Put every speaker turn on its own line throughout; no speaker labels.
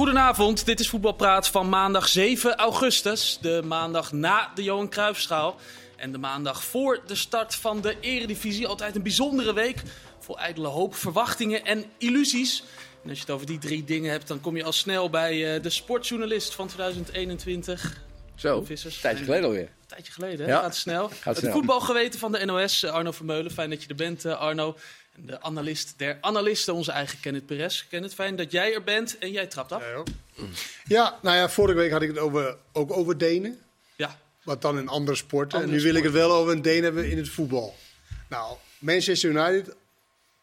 Goedenavond, dit is Voetbalpraat van maandag 7 augustus. De maandag na de Johan Cruijffschaal. En de maandag voor de start van de Eredivisie. Altijd een bijzondere week. Vol ijdele hoop, verwachtingen en illusies. En als je het over die drie dingen hebt, dan kom je al snel bij uh, de sportjournalist van 2021.
Zo,
Vissers.
een tijdje geleden alweer.
Een tijdje geleden, hè?
Ja.
gaat snel.
Gaat
Het
snel.
voetbalgeweten van de NOS, eh, Arno Vermeulen. Fijn dat je er bent, eh, Arno. En de analist der analisten, onze eigen Kenneth Perez. Kenneth, fijn dat jij er bent en jij trapt af.
Ja, nou ja, vorige week had ik het over, ook over Denen.
Ja,
Wat dan in andere sporten.
Andere
en nu wil ik het wel over een Deen hebben in het voetbal. Nou, Manchester United, een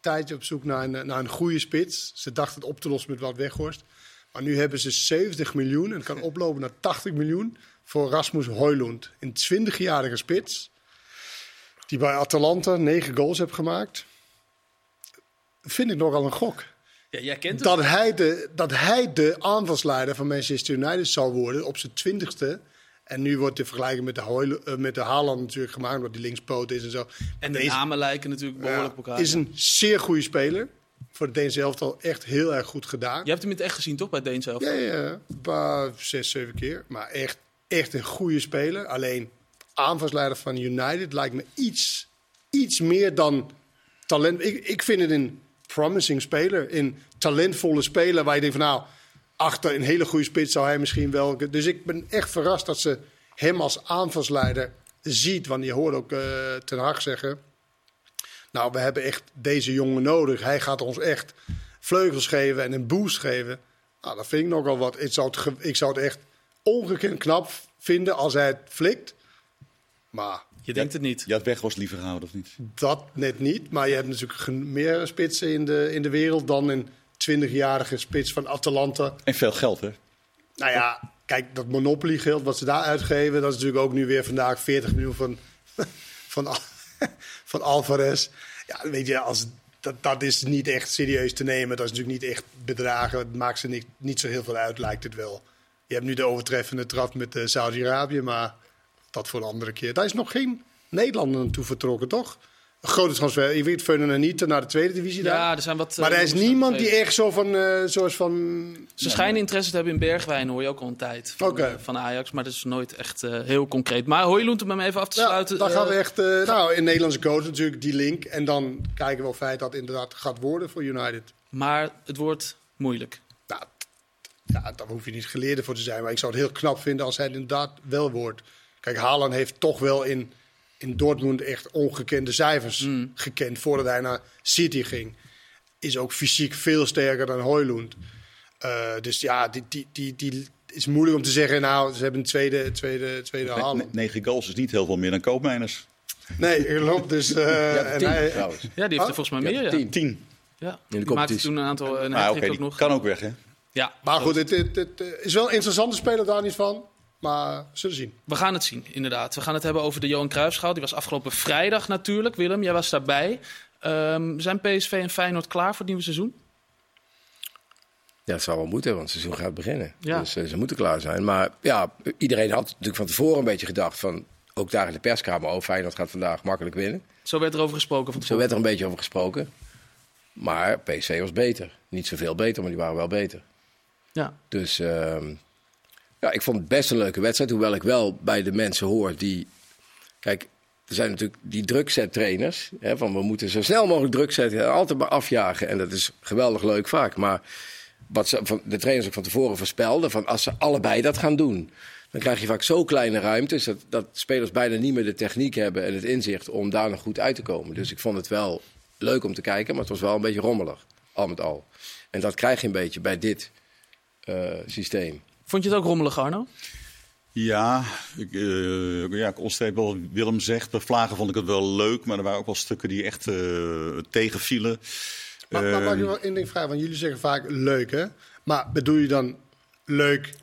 tijdje op zoek naar een, naar een goede spits. Ze dachten het op te lossen met wat Weghorst. Maar nu hebben ze 70 miljoen en het kan oplopen naar 80 miljoen voor Rasmus Højlund. Een 20-jarige spits die bij Atalanta 9 goals heeft gemaakt. Vind ik nogal een gok.
ja jij kent het.
Dat hij, de, dat hij de aanvalsleider van Manchester United zal worden op zijn twintigste. En nu wordt de vergelijking met de, Hoyle, eh, met de Haaland natuurlijk gemaakt, omdat die linkspoot is en zo.
En de
Deze-
namen lijken natuurlijk behoorlijk op
ja,
elkaar.
is een zeer goede speler. Voor het Deense elftal echt heel erg goed gedaan.
Je hebt hem in het echt gezien, toch, bij Deens zelf?
Ja, ja, ja. Paar, zes, zeven keer. Maar echt, echt een goede speler. Alleen aanvalsleider van United lijkt me iets, iets meer dan talent. Ik, ik vind het een promising speler. Een talentvolle speler waar je denkt van nou, achter een hele goede spits zou hij misschien wel... Dus ik ben echt verrast dat ze hem als aanvalsleider ziet. Want je hoort ook eh, Ten Hag zeggen... Nou, we hebben echt deze jongen nodig. Hij gaat ons echt vleugels geven en een boost geven. Nou, dat vind ik nogal wat. Ik zou het, ik zou het echt ongekend knap vinden als hij het flikt. Maar
Je denkt het niet.
Je had Weghorst liever gehouden, of niet?
dat net niet. Maar je hebt natuurlijk meer spitsen in de, in de wereld dan een 20-jarige spits van Atalanta.
En veel geld, hè?
Nou ja, kijk, dat Monopoly geld wat ze daar uitgeven, dat is natuurlijk ook nu weer vandaag 40 miljoen van, van, van Alvarez. Ja, weet je, als, dat, dat is niet echt serieus te nemen. Dat is natuurlijk niet echt bedragen. Het maakt ze niet, niet zo heel veel uit, lijkt het wel. Je hebt nu de overtreffende trap met eh, Saudi-Arabië, maar dat voor een andere keer. Daar is nog geen Nederlander naartoe vertrokken, toch? Een grote transfer. Je weet, Fernandinho naar de tweede divisie daar.
Ja, er zijn wat...
maar
eh,
er is niemand die echt zo van, eh, zoals van
Ze schijnen interesse te hebben in Bergwijn, hoor je ook al een tijd. Van, eh, van Ajax, maar dat is nooit echt heel concreet. Maar Hooiloend, om hem even af te
Ja,
sluiten.
dan gaan we echt, nou, in Nederlandse coach natuurlijk die link. En dan kijken we of hij dat inderdaad gaat worden voor United.
Maar het wordt moeilijk.
Nou, ja, daar hoef je niet geleerde voor te zijn. Maar ik zou het heel knap vinden als hij het inderdaad wel wordt. Kijk, Haaland heeft toch wel in, in Dortmund echt ongekende cijfers
Mm.
gekend voordat hij naar City ging. Is ook fysiek veel sterker dan Hoylund. Eh, dus ja, die, die, die, die is moeilijk om te zeggen. Nou, ze hebben een tweede, tweede, tweede
Ne-
Haaland.
ne- Negen goals is niet heel veel meer dan koopmijners.
Nee, klopt. Dus, eh,
Ja,
en
tien
hij-
trouwens.
Ja, die heeft er
Oh,
volgens mij
ja,
meer, ja.
tien.
Tien.
ja. Die maakte toen een aantal... Een
Ah,
hat-trick
oké,
ook
die
nog.
kan ook weg, hè?
Ja,
Maar goed,
het,
het, het is wel een interessante speler, daar niet van. Maar zullen zien.
We gaan het zien, inderdaad. We gaan het hebben over de Johan Cruijffschaal. Die was afgelopen vrijdag natuurlijk. Willem, jij was daarbij. Ehm, zijn PSV en Feyenoord klaar voor het nieuwe seizoen?
Ja, het zal wel moeten, want het seizoen gaat beginnen.
Ja.
Dus eh, ze moeten klaar zijn. Maar ja, iedereen had natuurlijk van tevoren een beetje gedacht van... Ook daar in de perskamer, oh Feyenoord gaat vandaag makkelijk winnen.
Zo werd er over gesproken van
Zo werd er een beetje over gesproken. Maar PSV was beter. Niet zoveel beter, maar die waren wel beter.
Ja.
Dus ehm, ja, ik vond het best een leuke wedstrijd. Hoewel ik wel bij de mensen hoor die... Kijk, er zijn natuurlijk die drukzettrainers. Hè, van we moeten zo snel mogelijk druk zetten en altijd maar afjagen. En dat is geweldig leuk vaak. Maar wat ze, van, de trainers ook van tevoren voorspelden... van als ze allebei dat gaan doen... dan krijg je vaak zo kleine ruimtes... Dat, dat spelers bijna niet meer de techniek hebben en het inzicht... om daar nog goed uit te komen. Dus ik vond het wel leuk om te kijken... maar het was wel een beetje rommelig, al met al. En dat krijg je een beetje bij dit eh, systeem.
Vond je het ook rommelig, Arno?
Ja, ik, eh ja, ik onderstreep wel wat Willem zegt. Bij Vlagen vond ik het wel leuk, maar er waren ook wel stukken die echt eh, tegenvielen.
Maar, maar mag ik wel één ding vragen? Want jullie zeggen vaak leuk, hè? Maar bedoel je dan leuk,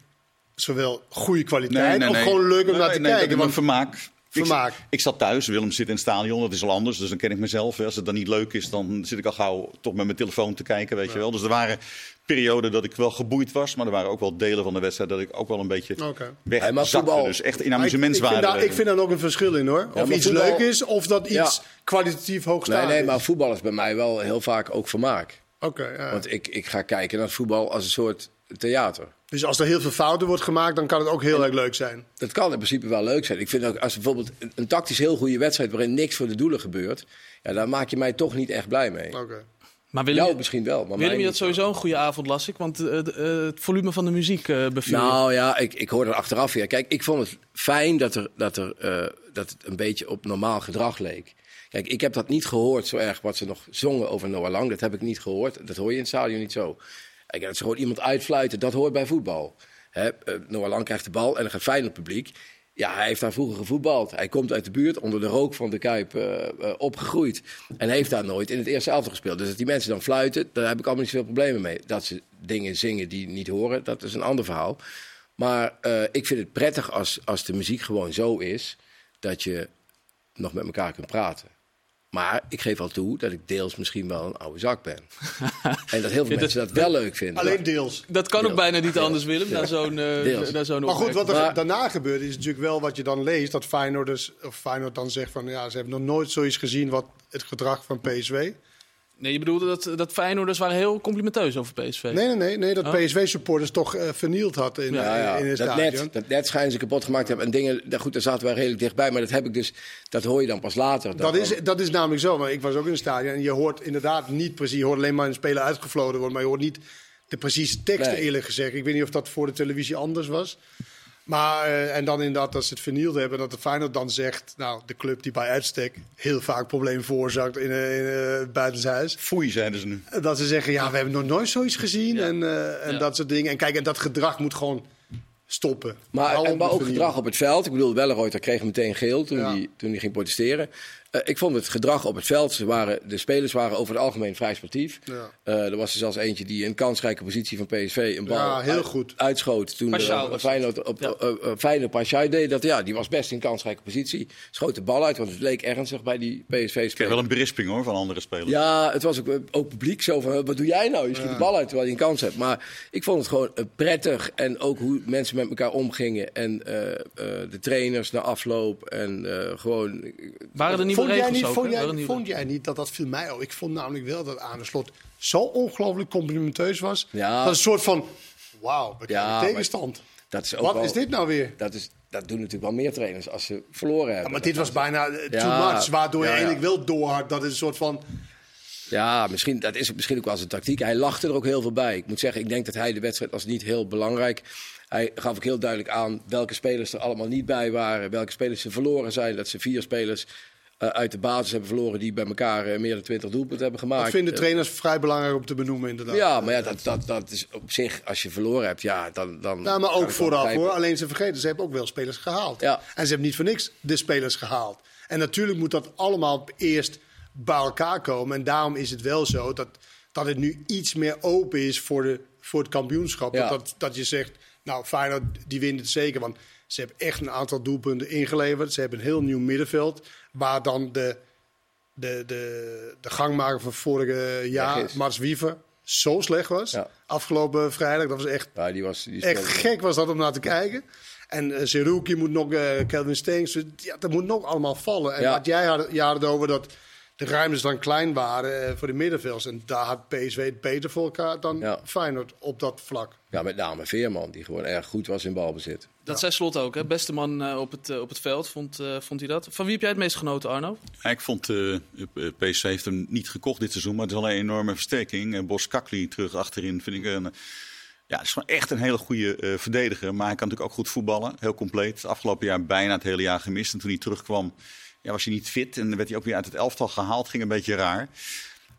zowel goede kwaliteit... of gewoon leuk om
Nee,
naar te
nee,
kijken?
dat-
Want
vermaak.
Vermaak.
Ik, ik zat thuis, Willem zit in het stadion, dat is al anders. Dus dan ken ik mezelf. Hè. Als het dan niet leuk is, dan zit ik al gauw toch met mijn telefoon te kijken, weet je wel. Dus er waren perioden dat ik wel geboeid was. Maar er waren ook wel delen van de wedstrijd dat ik ook wel een beetje
Oké.
Hey, maar
wegzakte.
voetbal-
Dus echt in
Maar ik, ik, vind
amusementswaarde.
daar, ik vind daar ook een verschil in, hoor. Of iets
voetbal-
leuk is, of dat iets
Ja.
kwalitatief hoogstaand
Nee, nee,
is.
maar voetbal is bij mij wel heel vaak ook vermaak.
Oké, ja.
Want ik, ik ga kijken naar voetbal als een soort theater.
Dus als er heel veel fouten wordt gemaakt, dan kan het ook heel erg leuk zijn.
Dat kan in principe wel leuk zijn. Ik vind ook als bijvoorbeeld een, een tactisch heel goede wedstrijd waarin niks voor de doelen gebeurt, ja, daar maak je mij toch niet echt blij mee.
Oké.
Maar Willem,
Jou misschien wel, maar
Willem je had
niet.
sowieso een goede avond, las ik. Want eh, eh, het volume van de muziek eh beviel je.
Nou ja, ik, ik hoorde er achteraf weer. Kijk, ik vond het fijn dat, er, dat, er, eh, dat het een beetje op normaal gedrag leek. Kijk, ik heb dat niet gehoord zo erg wat ze nog zongen over Noah Lang. Dat heb ik niet gehoord. Dat hoor je in het stadion niet zo. Dat ze gewoon iemand uitfluiten, dat hoort bij voetbal. Hè, eh, Noah Lang krijgt de bal en dan gaat Feyenoord publiek. Ja, hij heeft daar vroeger gevoetbald. Hij komt uit de buurt, onder de rook van de Kuip eh, eh, opgegroeid. En heeft daar nooit in het eerste elftal gespeeld. Dus dat die mensen dan fluiten, daar heb ik allemaal niet zoveel problemen mee. Dat ze dingen zingen die niet horen, dat is een ander verhaal. Maar ik vind het prettig als, als de muziek gewoon zo is dat je nog met elkaar kunt praten. Maar ik geef al toe dat ik deels misschien wel een oude zak ben. en dat heel veel
Ja,
mensen dat wel leuk vinden.
Alleen deels.
Dat kan ook bijna niet anders, Willem, na zo'n zo'n
Maar goed, wat er
Maar-
daarna gebeurt is natuurlijk wel wat je dan leest. Dat Feyenoord, dus, of Feyenoord dan zegt van ja, ze hebben nog nooit zoiets gezien wat het gedrag van PSV.
Nee, je bedoelde dat, dat Feyenoorders waren heel complimenteus over PSV.
Nee, nee, nee, nee dat
Oh.
PSV-supporters toch eh, vernield had in,
Ja, ja.
eh, in het
dat,
stadion.
net, dat net schijnen ze kapot gemaakt te hebben. En dingen, daar- goed, daar zaten wij redelijk dichtbij. Maar dat heb ik dus, dat hoor je dan pas later.
Dat is, dat is namelijk zo, maar ik was ook in het stadion en je hoort inderdaad niet precies, je hoort alleen maar een speler uitgefloten worden, maar je hoort niet de precieze teksten
Nee.
eerlijk gezegd. Ik weet niet of dat voor de televisie anders was. Maar, eh, en dan inderdaad dat ze het vernield hebben, dat de Feyenoord dan zegt, nou, de club die bij uitstek heel vaak problemen veroorzaakt in, eh, in het buitenshuis.
Foei, zeiden ze nu.
Dat ze zeggen, ja, we hebben nog nooit zoiets gezien en, eh, en
Ja.
dat soort dingen. En kijk, en dat gedrag moet gewoon stoppen.
Maar, en, maar ook
vernielen.
gedrag op het veld. Ik bedoel, Welleroyter kreeg meteen geel toen,
Ja.
hij, toen hij ging protesteren. Eh, ik vond het gedrag op het veld, ze waren, de spelers waren over het algemeen vrij sportief.
Ja.
Eh, er was er zelfs eentje die in een kansrijke positie van PSV een bal
Ja, heel
uit-
goed.
uitschoot. Toen
was
Feyenoord op
Ja.
eh, Feyenoord deed dat. Ja, die was best in kansrijke positie. Schoot de bal uit, want het leek ernstig bij die
Ik kreeg
PSV-speler.
wel een berisping hoor, van andere spelers.
Ja, het was ook, ook publiek zo van, wat doe jij nou? Je schiet de bal uit terwijl je een kans hebt. Maar ik vond het gewoon prettig. En ook hoe mensen met elkaar omgingen. En eh, eh, de trainers na afloop. En eh, gewoon...
Waren er nieuwe
Vond jij, niet, vond, jij, vond jij niet dat dat viel mij ook? Ik vond namelijk wel dat aan de slot zo ongelooflijk complimenteus was.
Ja.
Dat is een soort van, wauw,
Ja,
tegenstand.
Dat is ook
Wat
wel-
is dit nou weer?
Dat, is, dat doen natuurlijk wel meer trainers als ze verloren hebben.
Ja, maar dit was bijna eh, too much, waardoor je eigenlijk wel doorhad. Dat is een soort van,
Ja, misschien, dat is misschien ook wel zijn tactiek. Hij lachte er ook heel veel bij. Ik moet zeggen, ik denk dat hij de wedstrijd was niet heel belangrijk. Hij gaf ook heel duidelijk aan welke spelers er allemaal niet bij waren. Welke spelers ze verloren zijn. Dat ze vier spelers eh, uit de basis hebben verloren die bij elkaar eh, meer dan 20 doelpunten hebben gemaakt.
dat vinden
Eh,
trainers vrij belangrijk om te benoemen inderdaad.
Ja, maar ja, dat, dat, dat is op zich, als je verloren hebt, ja, dan... dan
Nou, maar ook vooraf
begrijpen.
hoor. Alleen ze vergeten, ze hebben ook wel spelers gehaald.
Ja.
En ze hebben niet voor niks de spelers gehaald. En natuurlijk moet dat allemaal eerst bij elkaar komen. En daarom is het wel zo dat, dat het nu iets meer open is voor, de, voor het kampioenschap.
Ja.
Dat, dat je zegt, nou Feyenoord die wint het zeker. Want ze hebben echt een aantal doelpunten ingeleverd. Ze hebben een heel nieuw middenveld. Waar dan de, de, de, de gangmaker van vorig jaar,
is.
Mats Wiever, zo slecht was.
Ja.
Afgelopen vrijdag, dat was echt
Ja, die was, die
Echt gek was dat om naar te kijken. En uh, Seruki moet nog, eh Kelvin Steens, ja, dat moet nog allemaal vallen. En wat jij had, had het over dat de ruimtes dan klein waren eh, voor de middenvelds. En daar had PSV het beter voor elkaar dan
Ja.
Feyenoord op dat vlak.
Ja, met name Veerman, die gewoon erg goed was in balbezit.
Dat zei Slot ook, hè? Beste man eh, op, het, eh, op het veld, vond, eh, vond hij dat. Van wie heb jij het meest genoten, Arno?
Ja, ik vond, eh PSV heeft hem niet gekocht dit seizoen, maar het is al een enorme versterking. Eh, Bos Kakli terug achterin vind ik een... Ja, het is gewoon echt een hele goede eh, verdediger. Maar hij kan natuurlijk ook goed voetballen. Heel compleet. Afgelopen jaar bijna het hele jaar gemist. En toen hij terugkwam, ja, was hij niet fit. En werd hij ook weer uit het elftal gehaald. Ging een beetje raar.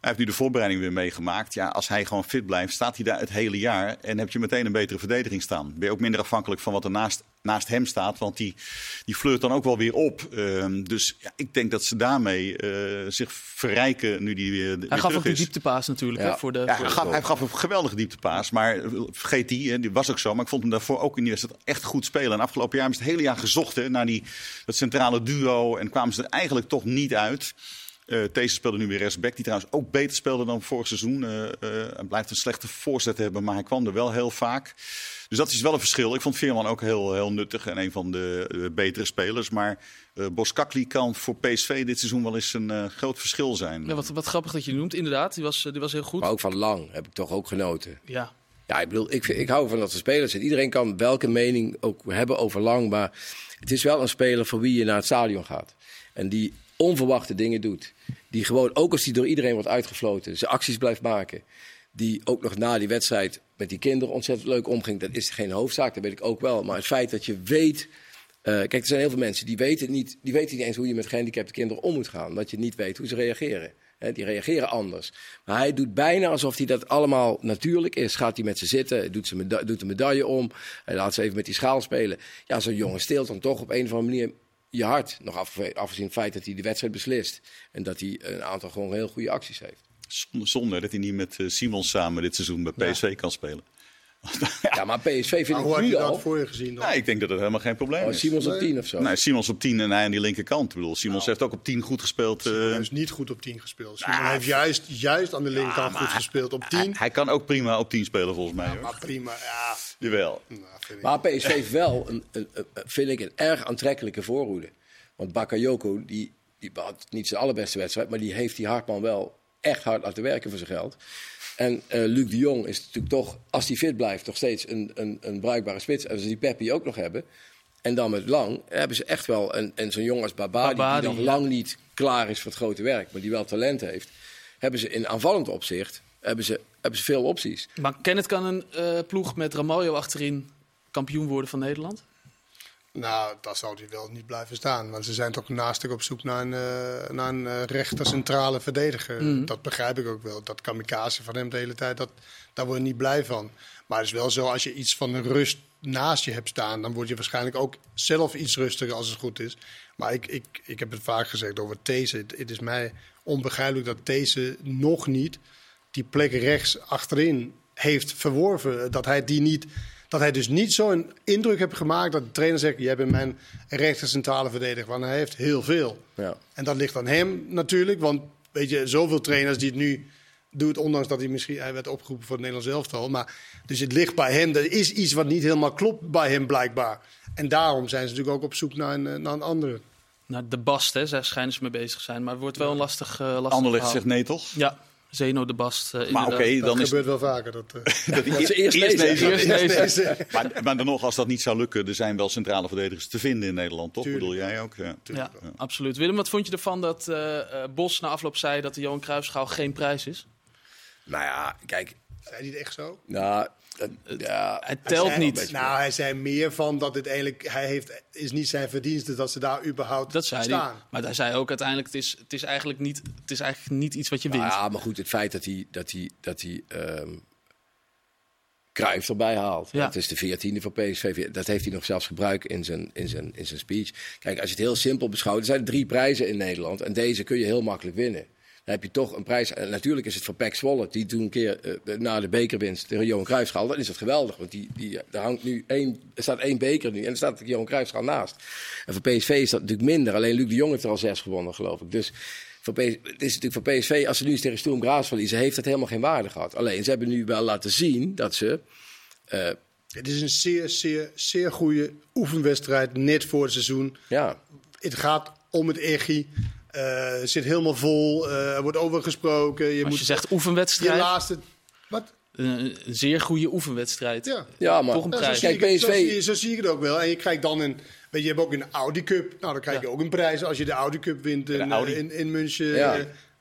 Hij heeft nu de voorbereiding weer meegemaakt. Ja, als hij gewoon fit blijft, staat hij daar het hele jaar. En heb je meteen een betere verdediging staan. Ben je ook minder afhankelijk van wat er naast, naast hem staat. Want die, die flirt dan ook wel weer op. Ehm, dus ja, ik denk dat ze daarmee eh, zich verrijken nu die weer, weer
Hij gaf
terug
ook die
is.
dieptepaas natuurlijk,
Ja.
hè? Voor de,
Ja,
voor-
hij, gaf, hij gaf een geweldige dieptepaas. Maar eh, vergeet die, hè, die was ook zo. Maar ik vond hem daarvoor ook in de wedstrijd echt goed spelen. En afgelopen jaar hebben ze het hele jaar gezocht hè, naar die, dat centrale duo. En kwamen ze er eigenlijk toch niet uit. Eh Deze speelde nu weer rechtsback, die trouwens ook beter speelde dan vorig seizoen. Eh, eh, hij blijft een slechte voorzet hebben, maar hij kwam er wel heel vaak. Dus dat is wel een verschil. Ik vond Veerman ook heel, heel nuttig en een van de eh, betere spelers. Maar eh Boskakli kan voor PSV dit seizoen wel eens een eh, groot verschil zijn.
Ja, wat, wat grappig dat je noemt, inderdaad. Die was, eh, die was heel goed.
Maar ook van Lang heb ik toch ook genoten.
Ja.
Ja, ik bedoel, ik, ik hou van dat soort spelers. En iedereen kan welke mening ook hebben over lang. Maar het is wel een speler voor wie je naar het stadion gaat. En die onverwachte dingen doet. Die gewoon, ook als die door iedereen wordt uitgefloten, zijn acties blijft maken. Die ook nog na die wedstrijd met die kinderen ontzettend leuk omging. Dat is geen hoofdzaak, dat weet ik ook wel. Maar het feit dat je weet. eh, kijk, er zijn heel veel mensen die weten, niet, die weten niet eens hoe je met gehandicapte kinderen om moet gaan. Dat je niet weet hoe ze reageren. Die reageren anders. Maar hij doet bijna alsof hij dat allemaal natuurlijk is. Gaat hij met ze zitten, doet, ze meda- doet de medaille om. Hij laat ze even met die schaal spelen. Ja, zo'n jongen steelt dan toch op een of andere manier je hart. Nog af, afgezien het feit dat hij de wedstrijd beslist. En dat hij een aantal gewoon heel goede acties heeft.
Zonde, zonde dat hij niet met eh, Simon samen dit seizoen bij PSV kan spelen.
Ja, maar PSV vind
Maar
ik
hoe had je
nu
dat
al.
voor je gezien dan?
Ja, ik denk dat het helemaal geen probleem
Oh,
is.
Simons op
Nee.
10 of zo.
Nee, Simons op 10 en hij aan die linkerkant. Ik bedoel, Simons heeft ook op 10 goed gespeeld. eh,
Hij is niet goed op 10 gespeeld. Simon
Nou,
heeft juist, juist aan de linkerkant goed gespeeld op 10.
hij, hij kan ook prima op 10 spelen volgens mij. hoor.
maar prima, ja.
Jawel.
Nou.
Maar PSV heeft wel, een, een, een- vind ik, een erg aantrekkelijke voorhoede. Want Bakayoko, die, die had niet zijn allerbeste wedstrijd, maar die heeft die Hartman wel echt hard laten werken voor zijn geld. En eh, Luc de Jong is natuurlijk toch, als hij fit blijft, nog steeds een, een, een bruikbare spits. En als ze die Peppi ook nog hebben. En dan met Lang hebben ze echt wel, en, en zo'n jongen als Babadi,
Babadi,
die nog lang niet klaar is voor het grote werk, maar die wel talent heeft. Hebben ze in aanvallend opzicht, hebben ze, hebben ze veel opties.
Maar Kenneth kan een eh, ploeg met Ramaljo achterin kampioen worden van Nederland?
Nou, dat zou hij wel niet blijven staan. Want ze zijn toch naast op zoek naar een, eh, naar een eh, rechter centrale verdediger. Dat begrijp ik ook wel. Dat kamikaze van hem de hele tijd, dat, daar word je niet blij van. Maar het is wel zo, als je iets van rust naast je hebt staan... dan word je waarschijnlijk ook zelf iets rustiger als het goed is. Maar ik, ik, ik heb het vaak gezegd over These. Het, het is mij onbegrijpelijk dat These nog niet die plek rechts achterin heeft verworven. Dat hij die niet... Dat hij dus niet zo'n indruk heeft gemaakt dat de trainer zegt: Jij bent mijn rechter centrale verdediger. Want hij heeft heel veel.
Ja.
En dat ligt aan hem natuurlijk. Want weet je, zoveel trainers die het nu doet, ondanks dat hij misschien hij werd opgeroepen voor het Nederlands elftal. Maar dus het ligt bij hem. Er is iets wat niet helemaal klopt bij hem blijkbaar. En daarom zijn ze natuurlijk ook op zoek naar een, eh, naar een andere.
Nou, de Bast, hè, daar schijnen ze mee bezig te zijn. Maar het wordt wel een lastig, eh lastig
Anderlecht
verhaal.
zegt nee, toch?
Ja, Zeno de Bast. eh,
Maar oké.
Dat
dan is
gebeurt wel vaker. Dat, eh,
dat
ze eerst
eerst. Maar, maar dan nog, als dat niet zou lukken, er zijn wel centrale verdedigers te vinden in Nederland, toch?
Tuurlijk.
Bedoel jij ook? Ja.
Ja, absoluut. Willem, wat vond je ervan dat eh, Bos na afloop zei dat de Johan Cruijffschaal geen prijs is?
Nou ja, kijk,
zei hij het echt zo?
nou, ja,
Het telt
Hij zei-
niet.
Nou, hij zei meer van dat het eigenlijk, hij heeft, is niet zijn verdienste dat ze daar überhaupt
Dat zei hij.
staan.
Maar hij zei ook uiteindelijk, het is, het is, eigenlijk, niet, het is eigenlijk niet iets wat je wint.
Nou ja, maar goed, het feit dat hij, dat hij, dat hij ehm Cruijff erbij haalt.
Ja.
Dat is de veertiende van PSV. Dat heeft hij nog zelfs gebruikt in zijn, in, zijn, in zijn speech. Kijk, als je het heel simpel beschouwt, er zijn drie prijzen in Nederland. En deze kun je heel makkelijk winnen. Dan heb je toch een prijs. En natuurlijk is het voor Pek Zwolle, die toen een keer eh, na de bekerwinst de Johan Cruijffschaal. Dan is het geweldig, want die, die, er, hangt nu één, er staat één beker nu en er staat de Johan Cruijffschaal naast. En voor PSV is dat natuurlijk minder. Alleen Luc de Jong heeft er al zes gewonnen, geloof ik. Dus voor PSV, het is natuurlijk voor PSV, als ze nu eens tegen Sturm Graz verliezen, heeft dat helemaal geen waarde gehad. Alleen, ze hebben nu wel laten zien dat ze... eh,
Het is een zeer, zeer, zeer goede oefenwedstrijd net voor het seizoen.
ja,
Het gaat om het echi. Eh, zit helemaal vol. eh, er wordt over gesproken. Je
Als
moet
je zegt
je
oefenwedstrijd,
laatste. Wat?
een, een zeer goede oefenwedstrijd.
Ja.
ja, maar
Toch een
Ja, zo,
prijs.
Kijk,
zo,
PSV
zie, zo zie ik het ook wel. En je krijgt dan een. Weet je, je hebt ook een Audi Cup. Nou, dan krijg je
Ja.
ook een prijs als je de Audi Cup wint in,
de Audi.
eh, in, in München.
Ja.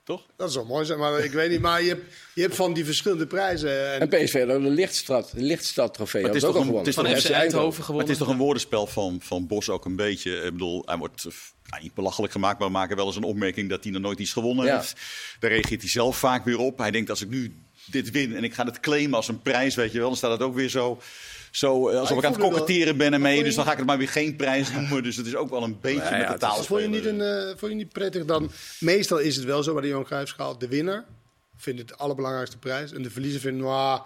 Eh,
Toch?
Dat zou mooi zijn, maar ik weet niet. Maar je hebt, je hebt van die verschillende prijzen. En,
En PSV de Lichtstad, de Lichtstad trofee.
Maar het is
ook
een-
gewonnen.
het is
Van FC Eindhoven gewonnen.
het is toch een woordenspel van, van Bos ook een beetje. Ik bedoel, hij wordt eh, nou, niet belachelijk gemaakt, maar we maken wel eens een opmerking dat hij nog nooit iets gewonnen
Ja.
heeft. Daar reageert hij zelf vaak weer op. Hij denkt als ik nu dit win en ik ga het claimen als een prijs, weet je wel, dan staat het ook weer zo. Zo, eh, alsof
ik
ik aan het koketteren ben ermee, dus dan ga ik het maar weer geen prijs noemen. Dus het is ook wel een beetje
Nou ja,
met de taal.
vond je, niet een, eh, vond je niet prettig dan? Meestal is het wel zo bij de Johan Cruijffschaal. De winnaar vindt het de allerbelangrijkste prijs. En de verliezer vindt, nou,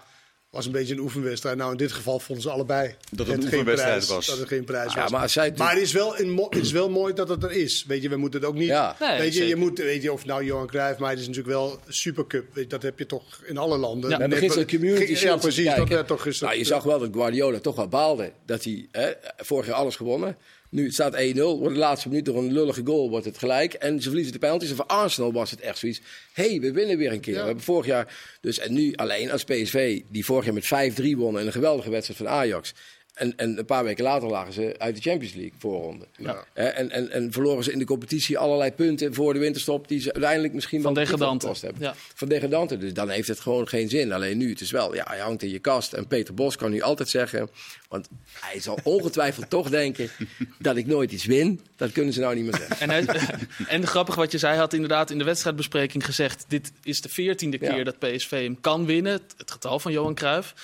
was een beetje een oefenwedstrijd. Nou, in dit geval vonden ze allebei
Dat het een
geen prijs,
was.
Dat het geen prijs
Ja,
was.
maar als zij
Maar het is, wel een mo- het is wel mooi dat het er is. Weet je, we moeten het ook niet.
Ja.
Nee,
weet je, je moet, weet je, of nou Johan Cruijff, maar het is natuurlijk wel Supercup. Weet je, dat heb je toch in alle landen.
Ja,
We hebben
Net-
gisteren de community
Ja, precies. Dat toch gisteren.
Nou, je zag wel dat Guardiola toch wel baalde. Dat hij hè, vorig jaar alles gewonnen. Nu, het staat 1-0. Wordt de laatste minuut door een lullige goal wordt het gelijk. En ze verliezen de penalties. En voor Arsenal was het echt zoiets. Hé, hey, we winnen weer een keer.
Ja.
We hebben vorig jaar... Dus, en nu alleen als PSV, die vorig jaar met 5-3 wonnen... in een geweldige wedstrijd van Ajax... En, en een paar weken later lagen ze uit de Champions League voorronde.
Ja.
En, en, en verloren ze in de competitie allerlei punten voor de winterstop... die ze uiteindelijk misschien
Van
wel
degradanten.
gekost hebben.
Ja.
Van degradanten. Dus dan heeft het gewoon geen zin. Alleen nu, het is wel... Ja, hij hangt in je kast. En Peter Bos kan nu altijd zeggen... Want hij zal ongetwijfeld toch denken... dat ik nooit iets win. Dat kunnen ze nou niet meer zeggen.
En, hij, en grappig wat je zei, hij had inderdaad in de wedstrijdbespreking gezegd... dit is de veertiende
Ja.
keer dat PSV hem kan winnen. Het, het getal van Johan Cruijff.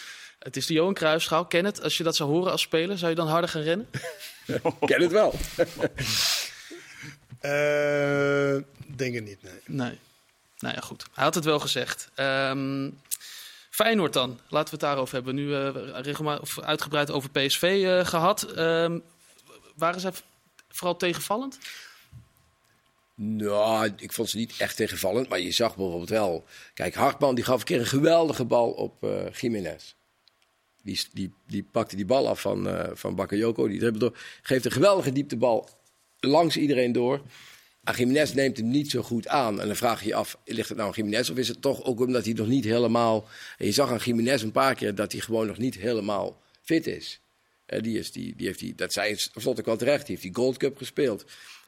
Het is de Johan Cruijffschaal. Ken het, als je dat zou horen als speler, zou je dan harder gaan rennen?
Ik ken het wel.
Eh, denk het niet, nee.
Nee. Nou ja, goed. Hij had het wel gezegd. Ehm Feyenoord dan. Laten we het daarover hebben. Nu eh regelmatig of uitgebreid over PSV eh, gehad. Ehm, waren ze vooral tegenvallend?
Nou, ik vond ze niet echt tegenvallend. Maar je zag bijvoorbeeld wel... Kijk, Hartman die gaf een keer een geweldige bal op eh Jiménez. Die, die, die pakte die bal af van, eh van Bakayoko. Die dribbelt door. Geeft een geweldige dieptebal langs iedereen door. En Jiménez neemt hem niet zo goed aan. En dan vraag je je af, ligt het nou aan Jiménez? Of is het toch ook omdat hij nog niet helemaal... Je zag aan Jiménez een paar keer dat hij gewoon nog niet helemaal fit is. Eh, die is die, heeft die, dat zei vlot ook wel terecht. Die heeft die Gold Cup gespeeld.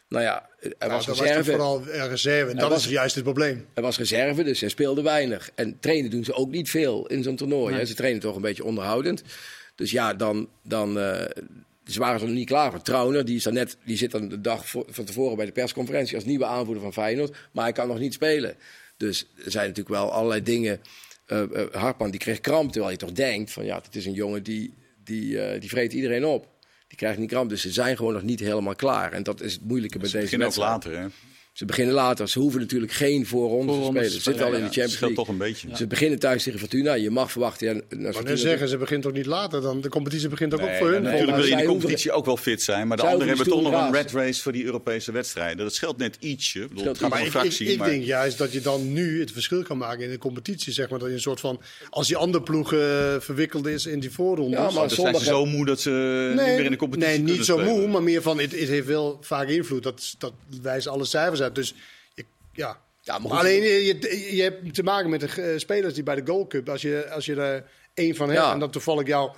Nou ja, hij
Nou,
was reserve.
vooral reserve. En dat
was-
is juist het probleem.
Hij was reserve, dus hij speelde weinig. En trainen doen ze ook niet veel in zo'n toernooi. Ze trainen toch een beetje onderhoudend. Dus ja, dan, dan eh, ze waren ze nog niet klaar voor. Trauner, die, is dan net, die zit dan de dag voor- van tevoren bij de persconferentie als nieuwe aanvoerder van Feyenoord. Maar hij kan nog niet spelen. Dus er zijn natuurlijk wel allerlei dingen. Hartman die kreeg kramp, terwijl je toch denkt van ja, het is een jongen die, die, die vreet iedereen op. Die krijgt niet kramp, dus ze zijn gewoon nog niet helemaal klaar. En dat is het moeilijke met
Ze
deze
beginnen ook
wedstrijd.
later, hè?
Ze beginnen later. Ze hoeven natuurlijk geen voorronde te
Voorrondes
spelen. Ze zitten al in de Champions
scheelt
League.
toch een beetje.
Ze beginnen thuis tegen Fortuna. Je mag verwachten. Ja, naar
Maar
Fortuna-
zeggen, ze begint toch niet later dan? De competitie begint ook, ook
Nee,
voor hun.
natuurlijk
maar
wil je in de competitie ook wel fit zijn. Maar de anderen hebben toch nog een red race voor die Europese wedstrijden. Dat scheelt net ietsje. Ik bedoel,
Scheelt
het gaat
Maar
om
ik,
een
ik,
fractie.
ik denk juist dat je dan nu het verschil kan maken in de competitie. Zeg maar, dat je een soort van, als die andere ploeg eh, verwikkeld is in die voorronde.
Ja, maar
dan zijn ze zo moe dat ze niet meer in de competitie
nee, niet zo
spelen.
moe, maar meer van, het, het heeft wel vaak invloed. Dat, dat wijzen alle cijfers uit. Dus je, ja.
Ja, maar
Maar
goed.
alleen, je, je, je hebt te maken met de eh, spelers die bij de Gold Cup, als je, als je er één van hebt
Ja.
en dat toevallig jou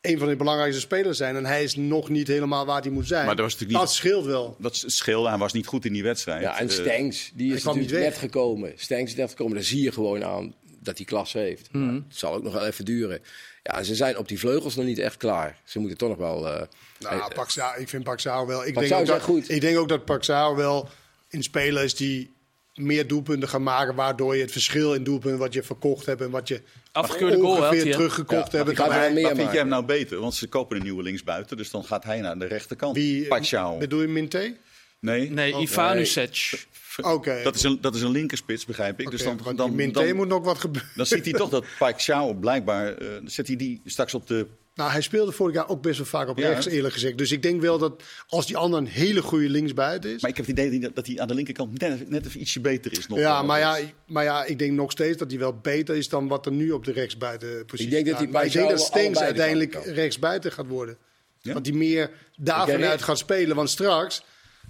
een van de belangrijkste spelers zijn en hij is nog niet helemaal waar hij moet zijn.
Maar dat was natuurlijk niet-
Dat scheelt wel.
Dat scheelde, hij was niet goed in die wedstrijd.
Ja, en
Eh,
Stengs, die
hij
is natuurlijk
niet
net gekomen. Stengs is net gekomen. Daar zie je gewoon aan dat hij klasse heeft. Maar Het zal ook nog wel even duren. Ja, ze zijn op die vleugels nog niet echt klaar. Ze moeten toch nog wel... eh,
Nou,
eh,
Paxao, ik vind Paxao wel. Ik
Paxao
denk, ook dat,
goed.
ik denk ook dat Paxao wel in spelers die meer doelpunten gaan maken, waardoor je het verschil in doelpunten wat je verkocht hebt en wat je
Afgekeurde goal
ongeveer teruggekocht
Ja,
hebt.
Maar vind
maken.
jij hem nou beter? Want ze kopen een nieuwe linksbuiten, dus dan gaat hij naar de rechterkant.
Wie,
Pacquiao.
bedoel je Minté?
Nee,
Nee,
Oh,
Ivanusec.
Oké.
dat, is een, dat is een linkerspits, begrijp ik.
Oké,
dus dan, dan,
Minté
dan,
moet nog wat gebeuren.
dan ziet hij toch dat Pacquiao blijkbaar... eh, zet hij die straks op de...
Nou, hij speelde vorig jaar ook best wel vaak op
Ja.
rechts, eerlijk gezegd. Dus ik denk wel dat als die ander een hele goede linksbuiten is.
Maar ik heb het idee dat hij- dat hij aan de linkerkant net, net even ietsje beter is. Nog
ja, maar ja, maar ja, ik denk nog steeds dat hij wel beter is dan wat er nu op de rechtsbuiten positie
Ik denk dat
Maar ik denk dat uiteindelijk rechtsbuiten gaat worden.
Ja?
Want die meer daarvan
Ik
uit gaat spelen. Want straks,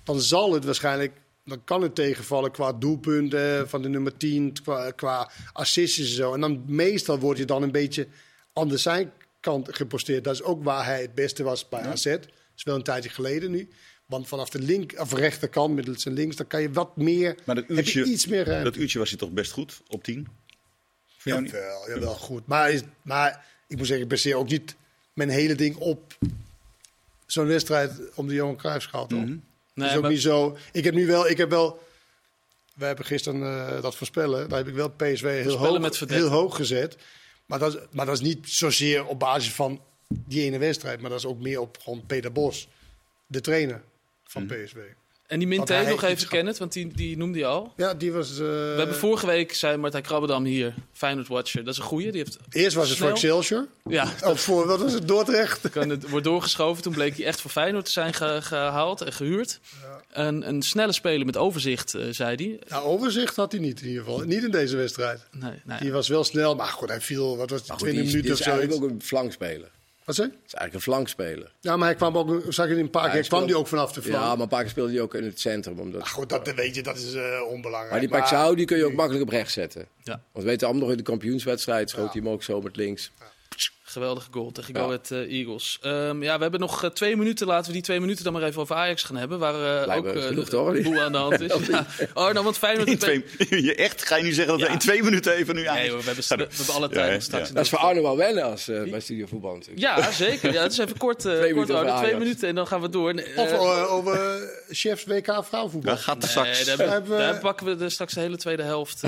dan zal het waarschijnlijk... Dan kan het tegenvallen qua doelpunten van de nummer 10, qua, qua assists en zo. En dan meestal word je dan een beetje aan de zijkant geposteerd. Dat is ook waar hij het beste was bij AZ. Dat is wel een tijdje geleden nu. Want vanaf de link, of rechterkant, middels zijn links, dan kan je wat meer...
Maar dat
heb
uurtje,
je iets meer ruimte.
dat uurtje was hij toch best goed op 10? Voor jou niet?
Jawel, jawel, goed. Maar, is- maar ik moet zeggen, ik baseer ook niet mijn hele ding op zo'n wedstrijd om de Johan Cruijffschaal.
Mhm.
Dat
Nee,
is ook
maar-
niet zo. Ik heb nu wel, ik heb wel. We hebben gisteren eh, dat voorspellen. Daar heb ik wel PSV heel hoog, heel hoog gezet. Maar dat, is, maar dat is niet zozeer op basis van die ene wedstrijd. Maar dat is ook meer op gewoon Peter Bos, de trainer van
Mhm.
PSV.
En die Minté nog even
gaat-
kennen, want die, die noemde je al.
Ja, die was. eh,
We hebben vorige week, zei Martijn Krabbedam hier, Feyenoord Watcher. Dat is een goeie. Die heeft,
Eerst was het voor. Excelsior.
Ja,
Of voor, wat was het, Dordrecht?
kan het wordt doorgeschoven. Toen bleek hij echt voor Feyenoord te zijn ge- gehaald en gehuurd. Een, een snelle speler met overzicht, eh, zei hij.
Nou, overzicht had hij niet in ieder geval. Niet in deze wedstrijd.
Nee, ja.
Die was wel snel, maar goed, hij viel, wat was het,
maar goed,
20
die is, die
minuten
is
of zo.
eigenlijk ook een flankspeler.
Wat je?
Het is eigenlijk een flankspeler.
Ja, maar hij kwam ook, zag je in een paar
hij
keer, kwam die ook vanaf de flank.
Ja, maar een paar keer speelde hij ook in het centrum. Omdat...
Ah, goed, dat weet je, dat is eh, onbelangrijk.
maar die Paxao die kun je ook makkelijk op rechts zetten.
Ja.
Want we weten allemaal nog in de kampioenswedstrijd schoot hij hem ook zo met links.
Geweldige goal tegen
Ja.
Go Ahead eh, Eagles. Ehm, ja, we hebben nog eh, twee minuten. Laten we die twee minuten dan maar even over Ajax gaan hebben. Waar eh, ook
genoeg,
de- de boel aan de hand is. ja. Arno, want Feyenoord...
In twee, je echt, ga je nu zeggen dat we in twee minuten even nu aan...
Nee, hoor, we, hebben, we, hebben alle tijd straks.
ja.
Dat is voor Arno wel wennen als eh, bij Studio Voetbal natuurlijk.
Ja, zeker. Ja, het is even kort, eh,
Twee
kort
minuten over
Arno. Twee minuten en dan gaan we door.
Of over chefs WK vrouwenvoetbal.
Daar gaat de
Nee,
straks.
daar,
we-
daar pakken we er straks de hele tweede helft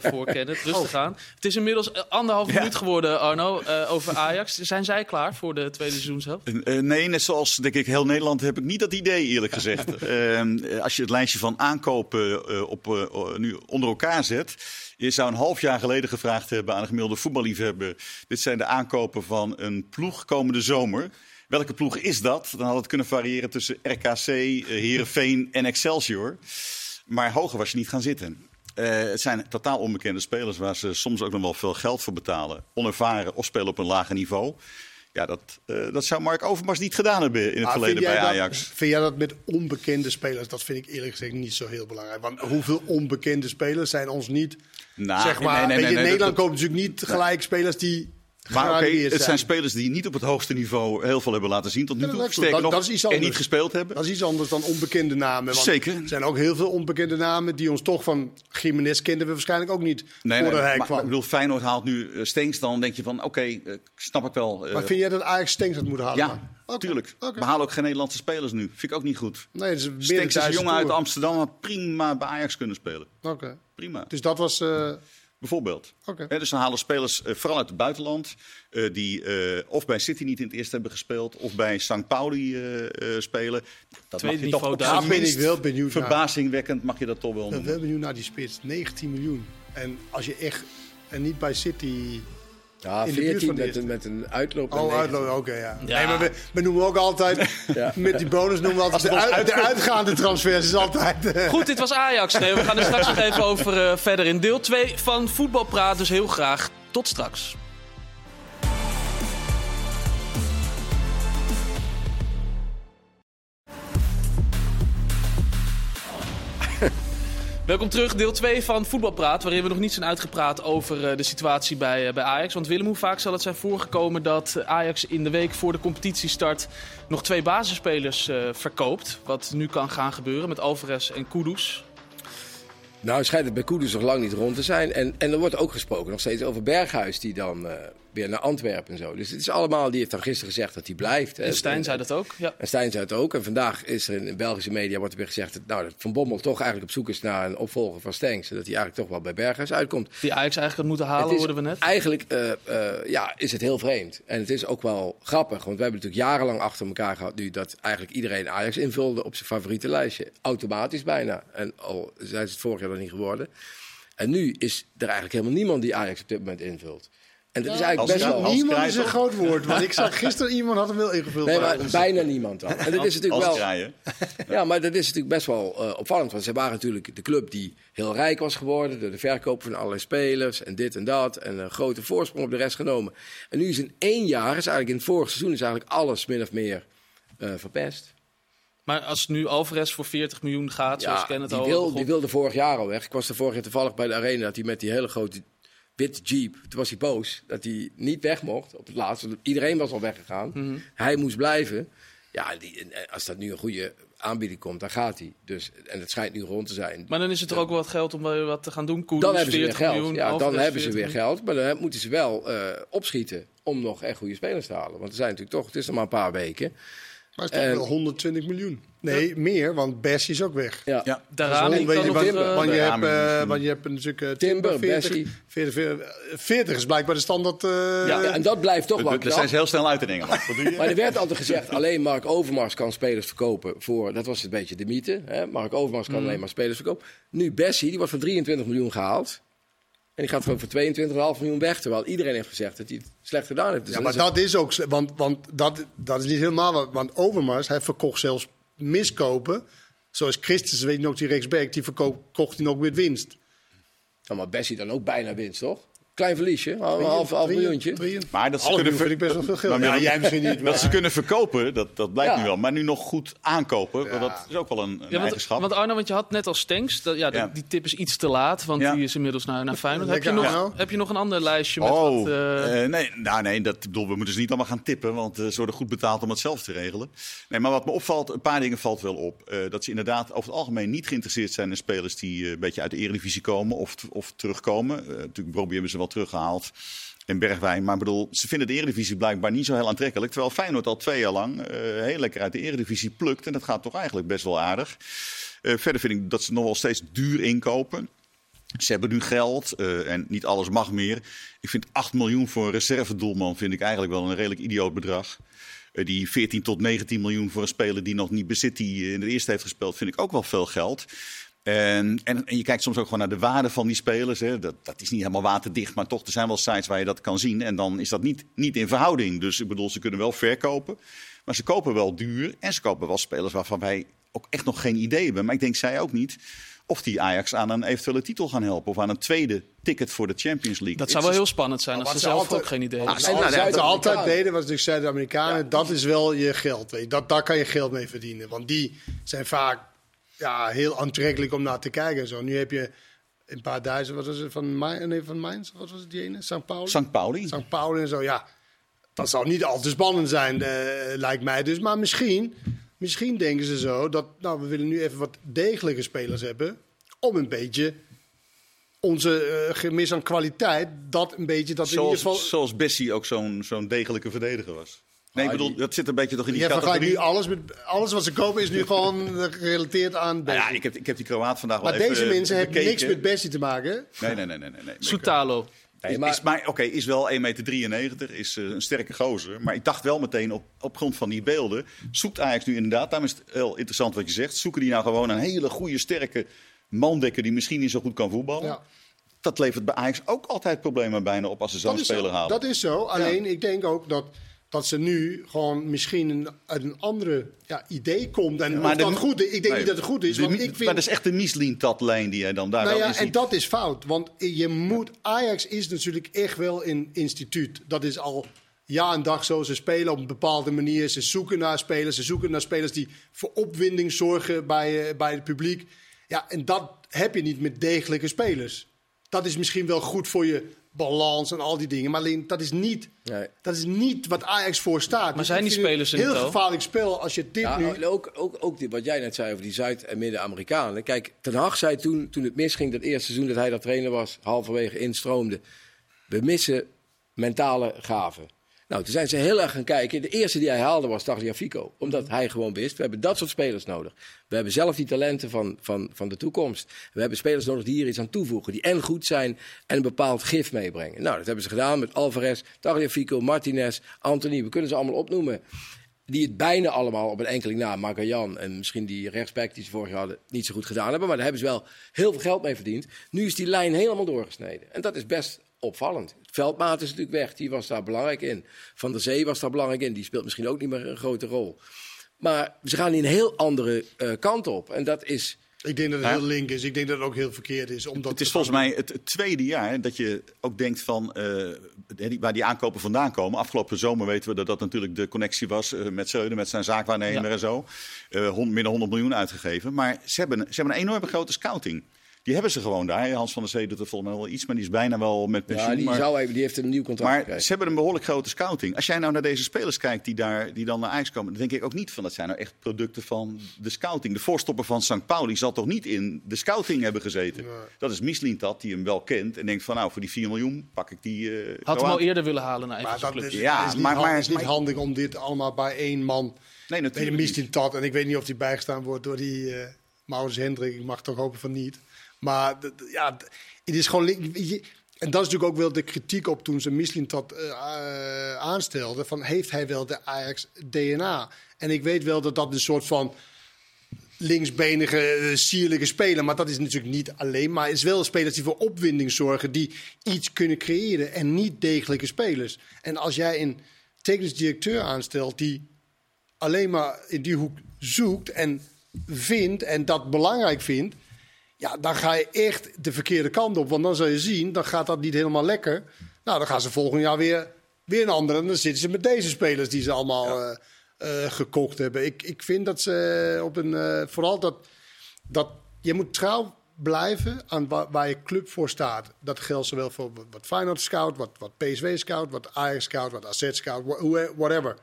voor, Kenneth. Rustig aan. Het is inmiddels anderhalf minuut geworden, Arno, eh, over Ajax. Zijn zij klaar voor de tweede seizoenshelft?
Eh, nee, net zoals denk ik heel Nederland heb ik niet dat idee eerlijk gezegd. Ehm, eh, als je het lijstje van aankopen eh, op, nu onder elkaar zet. Je zou een half jaar geleden gevraagd hebben aan een gemiddelde voetballiefhebber. Dit zijn de aankopen van een ploeg komende zomer. Welke ploeg is dat? Dan had het kunnen variëren tussen RKC, Heerenveen en Excelsior. Maar hoger was je niet gaan zitten. Eh, het zijn totaal onbekende spelers waar ze soms ook nog wel veel geld voor betalen. Onervaren of spelen op een lager niveau. Ja, dat, eh, dat zou Mark Overmars niet gedaan hebben in het
Ah,
verleden bij Ajax.
Dat, vind jij dat met onbekende spelers? Dat vind ik eerlijk gezegd niet zo heel belangrijk. Want hoeveel onbekende spelers zijn ons niet...
Nou,
zeg maar,
nee, nee,
weet je,
nee, nee,
Nederland
dat-
koopt natuurlijk niet gelijk spelers die
Maar oké, het zijn spelers die niet op het hoogste niveau heel veel hebben laten zien tot nu
Ja,
toe.
dat is Dat- dat iets
en niet gespeeld hebben.
Dat is iets anders dan onbekende namen. Want
Zeker.
Er zijn ook heel veel onbekende namen die ons toch van Jiménez kenden we waarschijnlijk ook niet
Nee,
voordat
nee,
hij
maar,
kwam.
ik bedoel, Feyenoord haalt nu uh, Stenks, dan denk je van oké, eh, snap ik wel. eh,
maar vind jij dat Ajax Stenks had moeten halen?
ja,
dan? Oké,
tuurlijk.
oké.
We halen ook geen Nederlandse spelers nu. Vind ik ook niet goed.
Nee, is meer
Stenks is een jongen uit. Amsterdam, had prima bij Ajax kunnen spelen.
Oké.
Prima.
Dus dat was...
Bijvoorbeeld. Dus dan halen spelers, eh, vooral uit het buitenland, eh, die eh, of bij City niet in het eerste hebben gespeeld, of bij St. Pauli eh, eh, spelen. Dat
Tweede
mag je toch
daar.
ben ik wel benieuwd naar.
Verbazingwekkend mag je dat toch wel
Ik ben wel benieuwd naar die spits. 19 miljoen. En als je echt... En niet bij City...
Ja,
In de buurt
14
van de
met, een- met een uitloop.
Oh,
19.
uitlopen, oké, ja.
Ja.
Nee, maar we, we noemen ook altijd...
Ja.
Met die bonus noemen we altijd... De, uit- de uitgaande transfers is altijd... eh,
Goed, dit was Ajax. Nee, we gaan er straks nog even over eh, verder in deel 2 van Voetbalpraat. Dus heel graag tot straks. Welkom terug, deel 2 van Voetbalpraat, waarin we nog niet zijn uitgepraat over eh, de situatie bij, eh, bij Ajax. Want Willem, hoe vaak zal het zijn voorgekomen dat Ajax in de week voor de competitiestart nog twee basisspelers eh, verkoopt? Wat nu kan gaan gebeuren met Alvarez en Kudus.
Nou, schijnt het bij Koeders nog lang niet rond te zijn. En, en er wordt ook gesproken nog steeds over Berghuis, die dan weer naar Antwerpen en zo. Dus het is allemaal, die heeft dan gisteren gezegd dat hij blijft.
En Stijn zei dat ook. Ja.
En Stijn zei het ook. En vandaag is er in de Belgische media wordt er weer gezegd dat, nou, dat Van Bommel toch eigenlijk op zoek is naar een opvolger van Stenks. Zodat hij eigenlijk toch wel bij Berghuis uitkomt.
Die Ajax eigenlijk had moeten halen, hoorden we net.
Eigenlijk eh, eh, ja, is het heel vreemd. En het is ook wel grappig. Want we hebben natuurlijk jarenlang achter elkaar gehad nu dat eigenlijk iedereen Ajax invulde op zijn favoriete lijstje. Automatisch bijna. En al zijn ze het vorig jaar nog niet geworden. En nu is er eigenlijk helemaal niemand die Ajax op dit moment invult. En dat is eigenlijk
als
best wel...
Niemand is een groot woord. Want ik zag gisteren iemand had hem wel ingevuld.
Nee, maar
ons.
bijna niemand dan. En dat is natuurlijk
Als
wel... Ja, maar dat is natuurlijk best wel eh, opvallend. Want ze waren natuurlijk de club die heel rijk was geworden. Door de verkoop van allerlei spelers en dit en dat. En een grote voorsprong op de rest genomen. En nu is in één jaar, is eigenlijk in het vorige seizoen, is eigenlijk alles min of meer eh, verpest.
Maar als nu Alvarez voor 40 miljoen gaat, zoals Ken het
die,
al
wil,
begon-
die wilde vorig jaar al weg. Ik was er vorig jaar toevallig bij de arena dat hij met die hele grote witte jeep. Toen was hij boos dat hij niet weg mocht op het laatste. Iedereen was al weggegaan.
Mhm.
Hij moest blijven. Ja, die, en als dat nu een goede aanbieding komt, dan gaat hij. Dus, en het schijnt nu rond te zijn.
Maar dan is het er ook wel wat geld om wat te gaan doen. Kudus,
dan hebben ze weer
40
geld.
miljoen,
ja, dan hebben ze
40
weer
miljoen.
geld. Maar dan moeten ze wel eh, opschieten om nog echt goede spelers te halen. Want er zijn natuurlijk toch, het is nog maar een paar weken.
Maar het is toch
En-
wel 120 miljoen. Nee, meer, want Bessie is ook weg.
Ja.
Ja.
Darami
Zo, weet je, want,
eh,
want je hebt, eh, want je hebt natuurlijk eh,
Timber,
Timber, 40,
Bessie.
40, 40, 40 is blijkbaar de standaard. eh,
Ja, en dat blijft toch wel knap.
zijn ze heel snel uit in Engeland. Wat doe je?
Maar er werd altijd gezegd, alleen Mark Overmars kan spelers verkopen voor... Dat was een beetje de mythe. Hè? Mark Overmars kan alleen maar spelers verkopen. Nu Bessie, die wordt voor 23 miljoen gehaald. En die gaat gewoon voor 22,5 miljoen weg. Terwijl iedereen heeft gezegd dat hij het slecht gedaan heeft. Dus
Ja, maar dat is ook, want, want dat, dat is niet helemaal wat. Want Overmars, hij verkocht zelfs miskopen. Zoals Christus, weet je nog, die rechtsback, die verkocht kocht hij nog met winst.
Dan maar Bessie dan ook bijna winst, toch? Klein verliesje, een half, half miljoentje.
Maar dat ze kunnen
vind ik best wel veel geld.
Maar
Ja,
dat-
jij misschien niet.
Dat
maar-
ze kunnen verkopen, dat, dat blijkt
Ja.
nu wel. Maar nu nog goed aankopen,
Ja.
dat is ook wel een, een
Ja, want,
eigenschap.
want Arno, want je had net al Stenks. Dat, ja, die-
Ja.
die tip is iets te laat, want
Ja.
die is inmiddels naar, naar Feyenoord. Heb je, nog,
Arno.
heb je nog een ander lijstje met
oh,
wat... eh,
eh, nee, nou, nee dat, bedoel, we moeten ze niet allemaal gaan tippen, want eh, ze worden goed betaald om het zelf te regelen. Nee, maar wat me opvalt, een paar dingen valt wel op. Eh, dat ze inderdaad over het algemeen niet geïnteresseerd zijn in spelers die een beetje uit de eredivisie komen of, of terugkomen. Natuurlijk, hebben ze wel teruggehaald. En Bergwijn, maar bedoel, ze vinden de Eredivisie blijkbaar niet zo heel aantrekkelijk. Terwijl Feyenoord al twee jaar lang eh, heel lekker uit de Eredivisie plukt. En dat gaat toch eigenlijk best wel aardig. Eh, verder vind ik dat ze nog wel steeds duur inkopen. Ze hebben nu geld eh, en niet alles mag meer. Ik vind 8 miljoen voor een reservedoelman vind ik eigenlijk wel een redelijk idioot bedrag. Die 14 tot 19 miljoen voor een speler die nog niet bezit, die in de eerste heeft gespeeld, vind ik ook wel veel geld. En, en, en je kijkt soms ook gewoon naar de waarde van die spelers. Hè. Dat, dat is niet helemaal waterdicht, maar toch, er zijn wel sites waar je dat kan zien. En dan is dat niet, niet in verhouding. Dus ik bedoel, ze kunnen wel verkopen. Maar ze kopen wel duur. En ze kopen wel spelers waarvan wij ook echt nog geen idee hebben. Maar ik denk zij ook niet of die Ajax aan een eventuele titel gaan helpen. Of aan een tweede ticket voor de Champions League.
dat zou wel heel spannend zijn als ze
wat ze
zelf
altijd-
ook geen idee
Wat
hebben.
ze
nou,
altijd,
dat-
ze altijd deden, was natuurlijk zeiden de Amerikanen, dat is wel je geld. Weet je. Dat, daar kan je geld mee verdienen. Want die zijn vaak ja, heel aantrekkelijk om naar te kijken. En zo. Nu heb je een paar duizend, wat was het, van, Mai- nee, van Mainz, wat was het die ene? St. Pauli?
St. Pauli.
St. Pauli en zo, ja. Dat zal niet al te spannend zijn, eh, lijkt mij. Dus, maar misschien, misschien denken ze zo dat, nou, we willen nu even wat degelijke spelers hebben. Om een beetje onze eh, gemis aan kwaliteit, dat een beetje, dat in ieder
Zoals,
geval...
zoals Bessie ook zo'n zo'n degelijke verdediger was. Nee, ik bedoel, dat zit een beetje toch in die categorie.
nu alles met alles wat ze kopen is nu gewoon eh, gerelateerd aan
Nou
Bessie.
ja, ik heb, ik heb die Kroaat vandaag wel
maar
even
deze mensen hebben niks met Bessie te maken.
Nee, nee, nee. nee, nee, nee.
Soetalo.
Nee,
Is,
maar-
is maar, oké, is wel 1,93 meter, is eh, een sterke gozer. Maar ik dacht wel meteen op, op grond van die beelden. Zoekt Ajax nu inderdaad, daarom is het heel interessant wat je zegt. Zoeken die nou gewoon een hele goede, sterke mandekker die misschien niet zo goed kan voetballen?
Ja.
Dat levert bij Ajax ook altijd problemen bijna op als ze zo'n
Dat is,
speler
zo.
halen.
dat is zo. Alleen ik denk ook dat, dat ze nu gewoon misschien een, uit een andere ja, idee komt. En
Maar
of
de-
dat goed is, ik denk
Nee,
niet dat het goed is.
de-
Want ik
Maar
vind,
dat is echt de Michelin-tatlijn die jij dan daar
nou
wel
ja, en dat is fout. Want je moet, Ajax is natuurlijk echt wel een instituut. Dat is al jaar en dag zo. Ze spelen op een bepaalde manier. Ze zoeken naar spelers. Ze zoeken naar spelers die voor opwinding zorgen bij, eh, bij het publiek. Ja, en dat heb je niet met degelijke spelers. Dat is misschien wel goed voor je balans en al die dingen. Maar alleen, dat is niet,
Nee.
dat is niet wat Ajax voor staat. Dus
zijn die spelers er
Een
niet
heel
al?
gevaarlijk spel als je dit
Ja,
nu...
ook, ook, ook die, wat jij net zei over die Zuid- en Midden-Amerikanen. Kijk, Ten Hag zei toen, toen het misging, dat eerste seizoen dat hij dat trainer was, halverwege instroomde. We missen mentale gaven. Nou, toen zijn ze heel erg gaan kijken. De eerste die hij haalde was Tagliafico. Omdat hij gewoon wist, we hebben dat soort spelers nodig. We hebben zelf die talenten van, van, van de toekomst. We hebben spelers nodig die hier iets aan toevoegen. Die en goed zijn en een bepaald gif meebrengen. Nou, dat hebben ze gedaan met Alvarez, Tagliafico, Martinez, Anthony. We kunnen ze allemaal opnoemen. Die het bijna allemaal op een enkeling na, Marco-Jan en misschien die rechtsback die ze vorig jaar hadden, niet zo goed gedaan hebben. Maar daar hebben ze wel heel veel geld mee verdiend. Nu is die lijn helemaal doorgesneden. En dat is best opvallend. Veldmaat is natuurlijk weg, die was daar belangrijk in. Van der Zee was daar belangrijk in, die speelt misschien ook niet meer een grote rol. Maar ze gaan in een heel andere eh, kant op. En dat is.
Ik denk dat het
Ja.
heel link is. Ik denk dat het ook heel verkeerd is. Omdat
Het is volgens mij het, tweede jaar dat je ook denkt van eh, waar die aankopen vandaan komen. Afgelopen zomer weten we dat dat natuurlijk de connectie was eh, met Schreuder, met zijn zaakwaarnemer
Ja.
en zo. Eh hond- meer dan 100 miljoen uitgegeven. Maar ze hebben, ze hebben een enorme grote scouting. Die hebben ze gewoon daar. Hans van der Zee doet er volgens mij wel iets, maar die is bijna wel met pensioen.
Ja, die,
maar-
zou even, die heeft een nieuw contract
Maar
gekregen.
ze hebben een behoorlijk grote scouting. Als jij nou naar deze spelers kijkt die, daar, die dan naar Ajax komen, dan denk ik ook niet van dat zijn nou echt producten van de scouting. De voorstopper van St. Pauli zal toch niet in de scouting hebben gezeten. Dat is Mislintat die hem wel kent en denkt van nou voor die 4 miljoen pak ik die. eh,
Had hem al eerder willen halen naar
Maar dat
club.
is,
Ja,
is niet,
maar-
hand-
maar-
is niet
maar-
handig om dit allemaal bij één man...
Nee, natuurlijk. niet.
Mistin Tat. En ik weet niet of die bijgestaan wordt door die eh Maurits Hendrik. Ik mag toch hopen van niet. Maar ja, het is gewoon... En dat is natuurlijk ook wel de kritiek op toen ze Mislin Tat eh, eh, aanstelde. Van heeft hij wel de Ajax DNA? En ik weet wel dat dat een soort van linksbenige, eh, sierlijke speler. Maar dat is natuurlijk niet alleen. Maar is wel spelers die voor opwinding zorgen. Die iets kunnen creëren. En niet degelijke spelers. En als jij een technisch directeur aanstelt die alleen maar in die hoek zoekt en vindt en dat belangrijk vindt. Ja, dan ga je echt de verkeerde kant op. Want dan zal je zien, dan gaat dat niet helemaal lekker. Nou, dan gaan ze volgend jaar weer, weer een andere. En dan zitten ze met deze spelers die ze allemaal eh, eh, gekocht hebben. Ik, ik vind dat ze op een... eh, vooral dat, dat... Je moet trouw blijven aan wa- waar je club voor staat. Dat geldt zowel voor wat Feyenoord scout, wat, wat PSV scout, wat Ajax scout, wat AZ scout, whatever.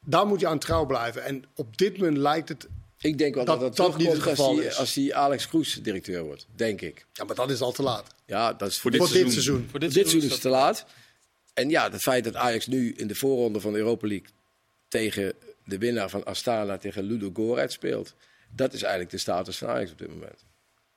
Daar moet je aan trouw blijven. En op dit moment lijkt het...
Ik denk wel
Dat
dat dat,
dat niet het geval
als die,
is.
als die Alex Kroes directeur wordt. Denk ik.
Ja, maar dat is al te laat.
Ja, dat is
Voor dit
Voor dit
seizoen.
seizoen.
Voor
dit,
dit,
seizoen is het te laat. En ja, het feit dat Ajax nu in de voorronde van de Europa League tegen de winnaar van Astana, tegen Ludo Goretz speelt. Dat is eigenlijk de status van Ajax op dit moment.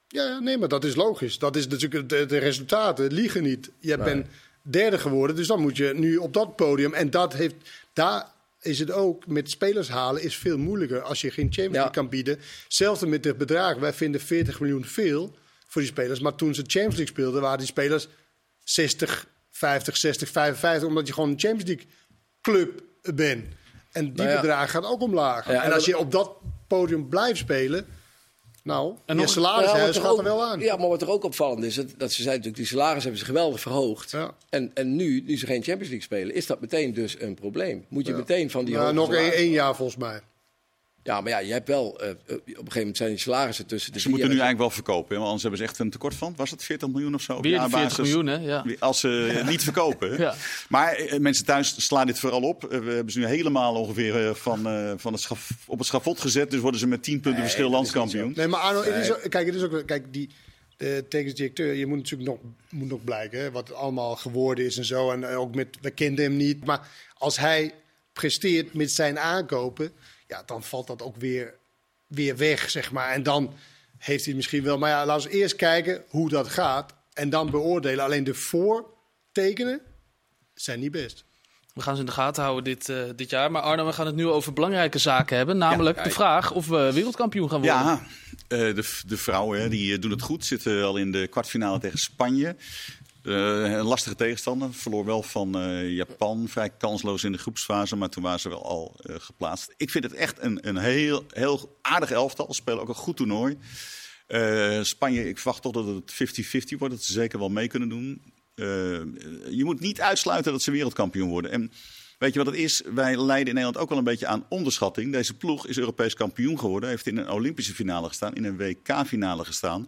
Ja, ja, nee, maar dat is logisch. Dat is natuurlijk de, de resultaten liegen niet. Je bent derde geworden, dus dan moet je nu op dat podium. En dat heeft, daar is het ook met spelers halen is veel moeilijker als je geen Champions
Ja.
League kan bieden. Zelfs met het bedrag. Wij vinden 40 miljoen veel voor die spelers. Maar toen ze Champions League speelden, waren die spelers 60, 50, 60, 55. Omdat je gewoon een Champions League club bent. En die
Nou ja.
bedrag gaat ook omlaag.
Ja,
en
en
als je op dat podium blijft spelen, nou,
En
je
nog-
salarishuis gaat er wel aan.
Ja, maar wat er ook opvallend is, dat, dat ze zijn natuurlijk, die salaris hebben ze geweldig verhoogd.
Ja.
En, en nu, nu ze geen Champions League spelen, is dat meteen dus een probleem. Moet je meteen van die
Ja,
hoge
nog één jaar volgens mij.
Ja, maar ja, je hebt wel, eh, eh, op een gegeven moment zijn die salarissen tussen de
Ze moeten nu eigenlijk wel verkopen, want anders hebben ze echt een tekort van, was het 40 miljoen of zo?
Weer
jaarbasis?
40 miljoen, hè? Ja.
Als ze niet verkopen.
Ja.
Maar eh, mensen thuis slaan dit vooral op. We hebben ze nu helemaal ongeveer van, eh, van het schaf, op het schafot gezet. Dus worden ze met 10 punten verschil
dat
landskampioen.
Nee, maar Arno, het is ook, kijk, het is ook, kijk, die de technisch directeur, je moet natuurlijk nog, moet nog blijken hè, wat het allemaal geworden is en zo. En ook met, we kenden hem niet. Maar als hij presteert met zijn aankopen, ja, dan valt dat ook weer, weer weg, zeg maar. En dan heeft hij misschien wel, maar ja, laten we eerst kijken hoe dat gaat. En dan beoordelen. Alleen de voortekenen zijn niet best.
We gaan ze in de gaten houden dit, eh, dit jaar. Maar Arno, we gaan het nu over belangrijke zaken hebben. Namelijk
Ja,
de
ja.
vraag of we wereldkampioen gaan worden.
Ja, eh, de, de vrouwen hè, die eh, doen het goed. Zitten al in de kwartfinale tegen Spanje. Eh, een lastige tegenstander. Verloor wel van eh, Japan. Vrij kansloos in de groepsfase. Maar toen waren ze wel al eh, geplaatst. Ik vind het echt een, een heel, heel aardig elftal. Ze spelen ook een goed toernooi. Spanje, ik verwacht toch dat het 50-50 wordt. Dat ze zeker wel mee kunnen doen. Je moet niet uitsluiten dat ze wereldkampioen worden. En weet je wat het is? Wij leiden in Nederland ook wel een beetje aan onderschatting. Deze ploeg is Europees kampioen geworden. Heeft in een Olympische finale gestaan. In een WK-finale gestaan.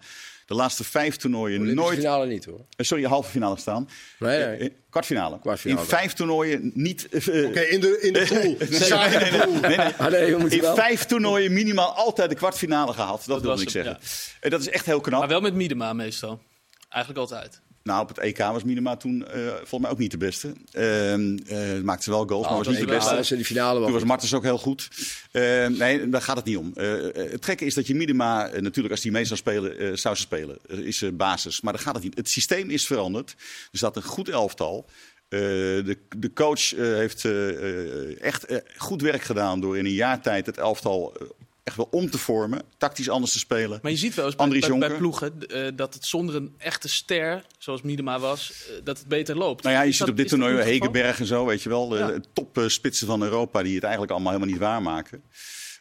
De laatste vijf toernooien
Olympische
nooit...
finale niet hoor.
Eh, Sorry, halve finale gestaan.
Nee, nee.
Eh, eh, kwartfinale.
Kwartfinale.
In vijf toernooien niet... eh,
Oké, in de, in de pool.
Nee, nee.
Ah, nee,
In
wel.
vijf toernooien minimaal altijd de kwartfinale gehaald. Dat, wilde
was
ik zeggen. En dat is echt heel knap.
Maar wel met Miedema meestal. Eigenlijk altijd.
Nou, op het EK was Minima toen eh, volgens mij ook niet de beste. Ehm eh, maakte ze wel goals, maar was niet de beste.
ze die finale wel
Toen was. Martens ook heel goed. Eh, nee, daar gaat het niet om. Eh, het gekke is dat je Minima, natuurlijk als hij mee zou spelen, zou ze spelen. Is basis. Maar daar gaat het niet. Het systeem is veranderd. Er staat een goed elftal. De, de coach heeft echt goed werk gedaan door in een jaar tijd het elftal echt wel om te vormen. Tactisch anders te spelen.
Maar je ziet wel eens bij, ploegen eh, dat het zonder een echte ster, zoals Miedema was, eh, dat het beter loopt.
Nou ja, je
Is
ziet
dat-
op dit toernooi? Hegenberg en zo, weet je wel. De,
Ja.
topspitsen van Europa die het eigenlijk allemaal helemaal niet waarmaken.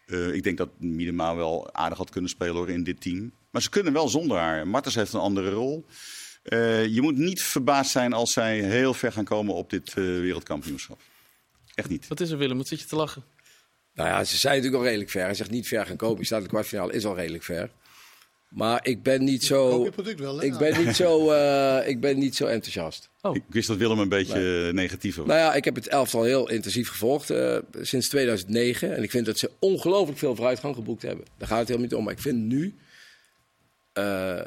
Eh ik denk dat Miedema wel aardig had kunnen spelen hoor, in dit team. Maar ze kunnen wel zonder haar. Martens heeft een andere rol. Eh, je moet niet verbaasd zijn als zij heel ver gaan komen op dit eh, wereldkampioenschap. Echt niet.
Wat is er, Willem? Wat zit je te lachen?
Nou ja, ze zijn natuurlijk al redelijk ver. Hij zegt niet ver gaan komen. Je staat in de kwartfinale, is al redelijk ver. Maar ik ben niet
Koop
zo,
je product wel, hè?
ik ben niet zo, eh, ik ben niet zo enthousiast.
Oh,
Ik wist dat Willem een beetje eh, negatief was.
Nou ja, ik heb het elftal heel intensief gevolgd eh, sinds 2009. En ik vind dat ze ongelooflijk veel vooruitgang geboekt hebben. Daar gaat het helemaal niet om. Maar ik vind nu... eh,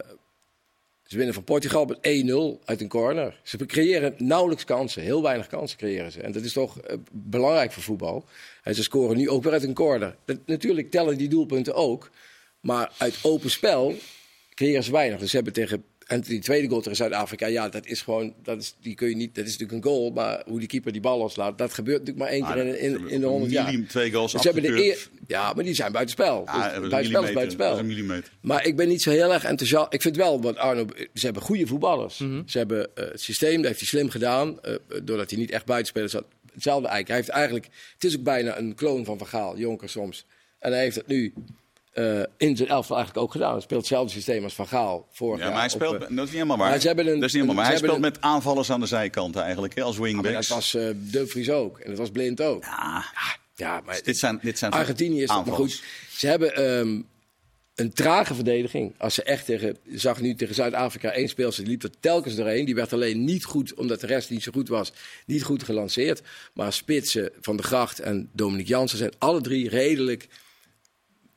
ze winnen van Portugal met 1-0 uit een corner. Ze creëren nauwelijks kansen. Heel weinig kansen creëren ze. En dat is toch eh, belangrijk voor voetbal. En ze scoren nu ook weer uit een corner. Dat- natuurlijk tellen die doelpunten ook. Maar uit open spel creëren ze weinig. Dus ze hebben tegen en die tweede goal tegen Zuid-Afrika, ja, dat is gewoon, dat is, die kun je niet, dat is natuurlijk een goal, maar hoe die keeper die bal loslaat, dat gebeurt natuurlijk maar één keer in, in, in de 100 jaar.
Twee goals
Dus hebben de eer, ja, maar die zijn buitenspel.
Ja,
Dus
dat is een
buitenspel is
millimeter. Dat is
buitenspel.
een millimeter.
Maar ik ben niet zo heel erg enthousiast. Ik vind wel, want Arno, ze hebben goede voetballers.
Mhm.
Ze hebben eh, het systeem, dat heeft hij slim gedaan. eh, doordat hij niet echt buitenspelers had. Hetzelfde eigenlijk. Hij heeft eigenlijk, het is ook bijna een kloon van Van Gaal, Jonker soms. En hij heeft het nu eh, in zijn elftal eigenlijk ook gedaan. Hij speelt hetzelfde systeem als Van Gaal vorig
Ja,
jaar.
maar hij speelt,
eh,
dat is niet helemaal waar.
maar ze hebben een-
dat is niet helemaal waar. Hij speelt met aanvallers aan de zijkanten eigenlijk, hè, als
maar
wingbacks.
dat was eh De Vries ook. En dat was Blind ook.
Ja,
Ja, maar
dit zijn, dit zijn
Argentinië is dat maar
aanvallers.
goed. Ze hebben ehm, een trage verdediging. Als ze echt tegen, zag nu tegen Zuid-Afrika één speelster, die liep er telkens doorheen. Die werd alleen niet goed, omdat de rest niet zo goed was, niet goed gelanceerd. Maar Spitsen, Van de Gracht en Dominic Jansen zijn alle drie redelijk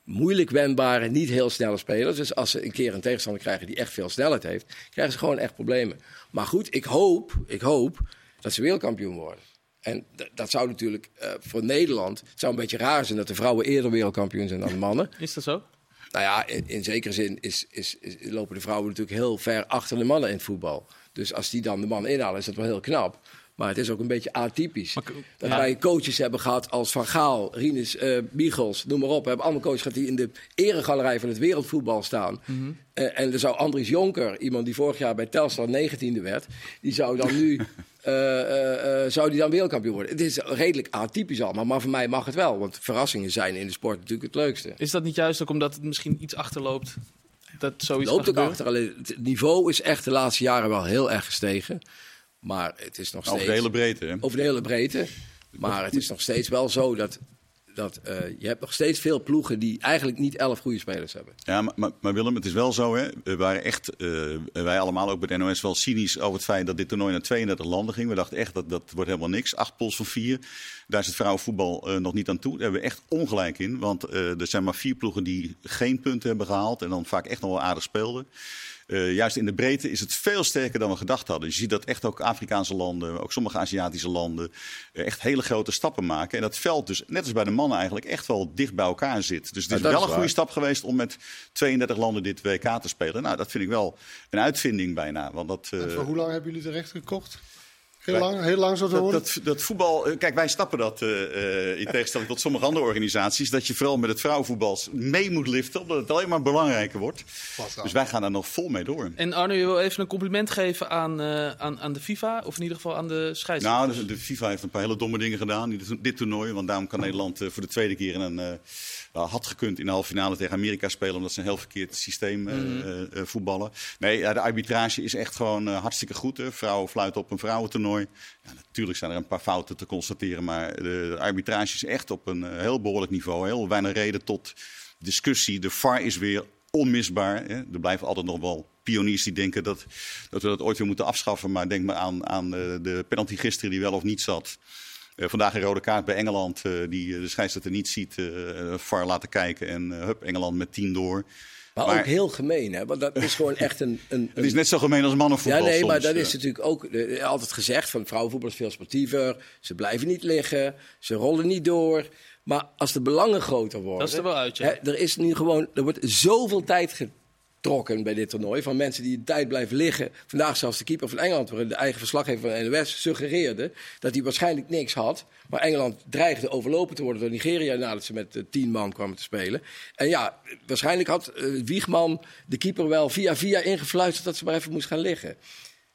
moeilijk wendbare, niet heel snelle spelers. Dus als ze een keer een tegenstander krijgen die echt veel snelheid heeft, krijgen ze gewoon echt problemen. Maar goed, ik hoop, ik hoop dat ze wereldkampioen worden. En dat zou natuurlijk eh, voor Nederland, het zou een beetje raar zijn dat de vrouwen eerder wereldkampioen zijn dan de mannen.
Is dat zo?
Nou ja, in, in zekere zin is, is, is- lopen de vrouwen natuurlijk heel ver achter de mannen in het voetbal. Dus als die dan de mannen inhalen, is dat wel heel knap. Maar het is ook een beetje atypisch.
Maar-
dat
ja.
wij coaches hebben gehad als Van Gaal, Rinus, Michels, noem maar op. We hebben allemaal coaches gehad die in de eregalerij van het wereldvoetbal staan.
Mhm.
Eh, en er zou Andries Jonker, iemand die vorig jaar bij Telstar 19e werd, die zou dan nu eh, zou die dan wereldkampioen worden. Het is redelijk atypisch allemaal, maar voor mij mag het wel. Want verrassingen zijn in de sport natuurlijk het leukste.
Is dat niet juist ook omdat het misschien iets achterloopt? Dat zoiets
loopt ook achter. Alleen het niveau is echt de laatste jaren wel heel erg gestegen. Maar het is nog steeds...
Over de hele breedte. Hè?
over de hele breedte. Maar het is nog steeds wel zo dat... dat eh, je hebt nog steeds veel ploegen die eigenlijk niet elf goede spelers hebben.
Ja, maar, maar, maar Willem, het is wel zo, hè? We waren echt, eh, wij allemaal ook bij de NOS wel cynisch over het feit dat dit toernooi naar 32 landen ging. We dachten echt dat dat wordt helemaal niks. Acht pols van vier. Daar is het vrouwenvoetbal eh, nog niet aan toe. Daar hebben we echt ongelijk in. Want er zijn maar vier ploegen die geen punten hebben gehaald en dan vaak echt nog wel aardig speelden. Eh, juist in de breedte is het veel sterker dan we gedacht hadden. Je ziet dat echt ook Afrikaanse landen, ook sommige Aziatische landen, eh, echt hele grote stappen maken. En dat veld dus, net als bij de mannen eigenlijk, echt wel dicht bij elkaar zit. Dus het is wel
is
een goede stap geweest om met 32 landen dit WK te spelen. Nou, dat vind ik wel een uitvinding bijna. Want dat, eh,
En voor hoe lang hebben jullie terecht gekocht? Heel lang, heel lang zo te
dat,
horen?
dat, dat voetbal, eh, kijk, wij snappen dat eh, eh, in tegenstelling tot sommige andere organisaties, dat je vooral met het vrouwenvoetbal mee moet liften, omdat het alleen maar belangrijker wordt. Dus wij gaan daar nog vol mee door.
En Arno, je wil even een compliment geven aan, eh, aan, aan de FIFA, of in ieder geval aan de scheidsrechter.
Nou, de, de FIFA heeft een paar hele domme dingen gedaan in dit, dit toernooi. Want daarom kan Nederland voor de tweede keer in een, had gekund in de halve finale tegen Amerika spelen. Omdat ze een heel verkeerd systeem eh, eh, eh, voetballen. Nee, de arbitrage is echt gewoon hartstikke goed. Hè. Vrouwen fluiten op een vrouwentoernooi. Ja, natuurlijk zijn er een paar fouten te constateren. Maar de, arbitrage is echt op een heel behoorlijk niveau. Heel weinig reden tot discussie. De VAR is weer onmisbaar. Hè. Er blijven altijd nog wel pioniers die denken dat, dat we dat ooit weer moeten afschaffen. Maar denk maar aan, aan de penalty gisteren die wel of niet zat. Eh, vandaag een rode kaart bij Engeland, eh, die eh, de scheidsrechter niet ziet, eh VAR laten kijken. En eh, hup, Engeland met 10 door.
Maar,
Maar-
ook heel gemeen, hè? Want dat is gewoon echt een... een,
Het is net zo gemeen als mannenvoetbal
Ja, nee, maar dat is natuurlijk ook altijd gezegd van vrouwenvoetbal is veel sportiever. Ze blijven niet liggen, ze rollen niet door. Maar als de belangen groter worden...
Dat is er wel uit, ja.
hè, er is nu gewoon... Er wordt zoveel tijd getrokken bij dit toernooi. Van mensen die de tijd blijven liggen. Vandaag zelfs de keeper van Engeland, de eigen verslaggever van de NOS suggereerde... dat hij waarschijnlijk niks had. Maar Engeland dreigde overlopen te worden door Nigeria... nadat ze met eh, tien man kwamen te spelen. En ja, waarschijnlijk had eh, Wiegman de keeper wel via via ingefluisterd... dat ze maar even moest gaan liggen.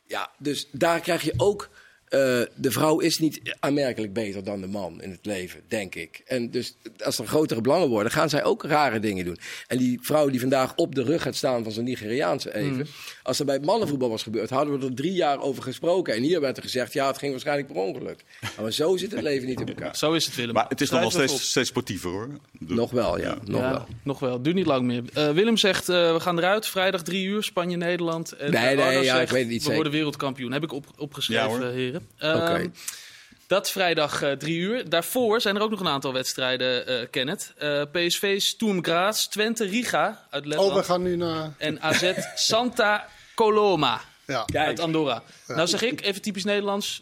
Ja, dus daar krijg je ook. Eh, de vrouw is niet aanmerkelijk beter dan de man in het leven, denk ik. En dus als er grotere belangen worden, gaan zij ook rare dingen doen. En die vrouw die vandaag op de rug gaat staan van zo'n Nigeriaanse even. Als er bij het mannenvoetbal was gebeurd, hadden we er drie jaar over gesproken. En hier werd er gezegd, ja, het ging waarschijnlijk per ongeluk. Maar zo zit het leven niet in elkaar.
Zo is het, Willem.
Maar het is nog wel steeds, sportiever hoor.
Nog wel, ja. Nog
ja,
wel.
nog wel. Duurt niet lang meer. Eh, Willem zegt, eh, we gaan eruit. Vrijdag drie uur, Spanje-Nederland. En
Nee, nee, ja,
zegt,
ik weet het niet
We
zeker.
worden wereldkampioen. Heb ik op, opgeschreven,
Ja, hoor.
Heren.
Oké.
Ehm, Dat vrijdag eh, drie uur. Daarvoor zijn er ook nog een aantal wedstrijden, eh Kenneth. Eh, PSV Sturm Graz, Twente Riga uit
Oh,
Letland.
we gaan nu naar...
En AZ Santa Coloma
Ja,
uit Andorra. Nou zeg ik, even typisch Nederlands,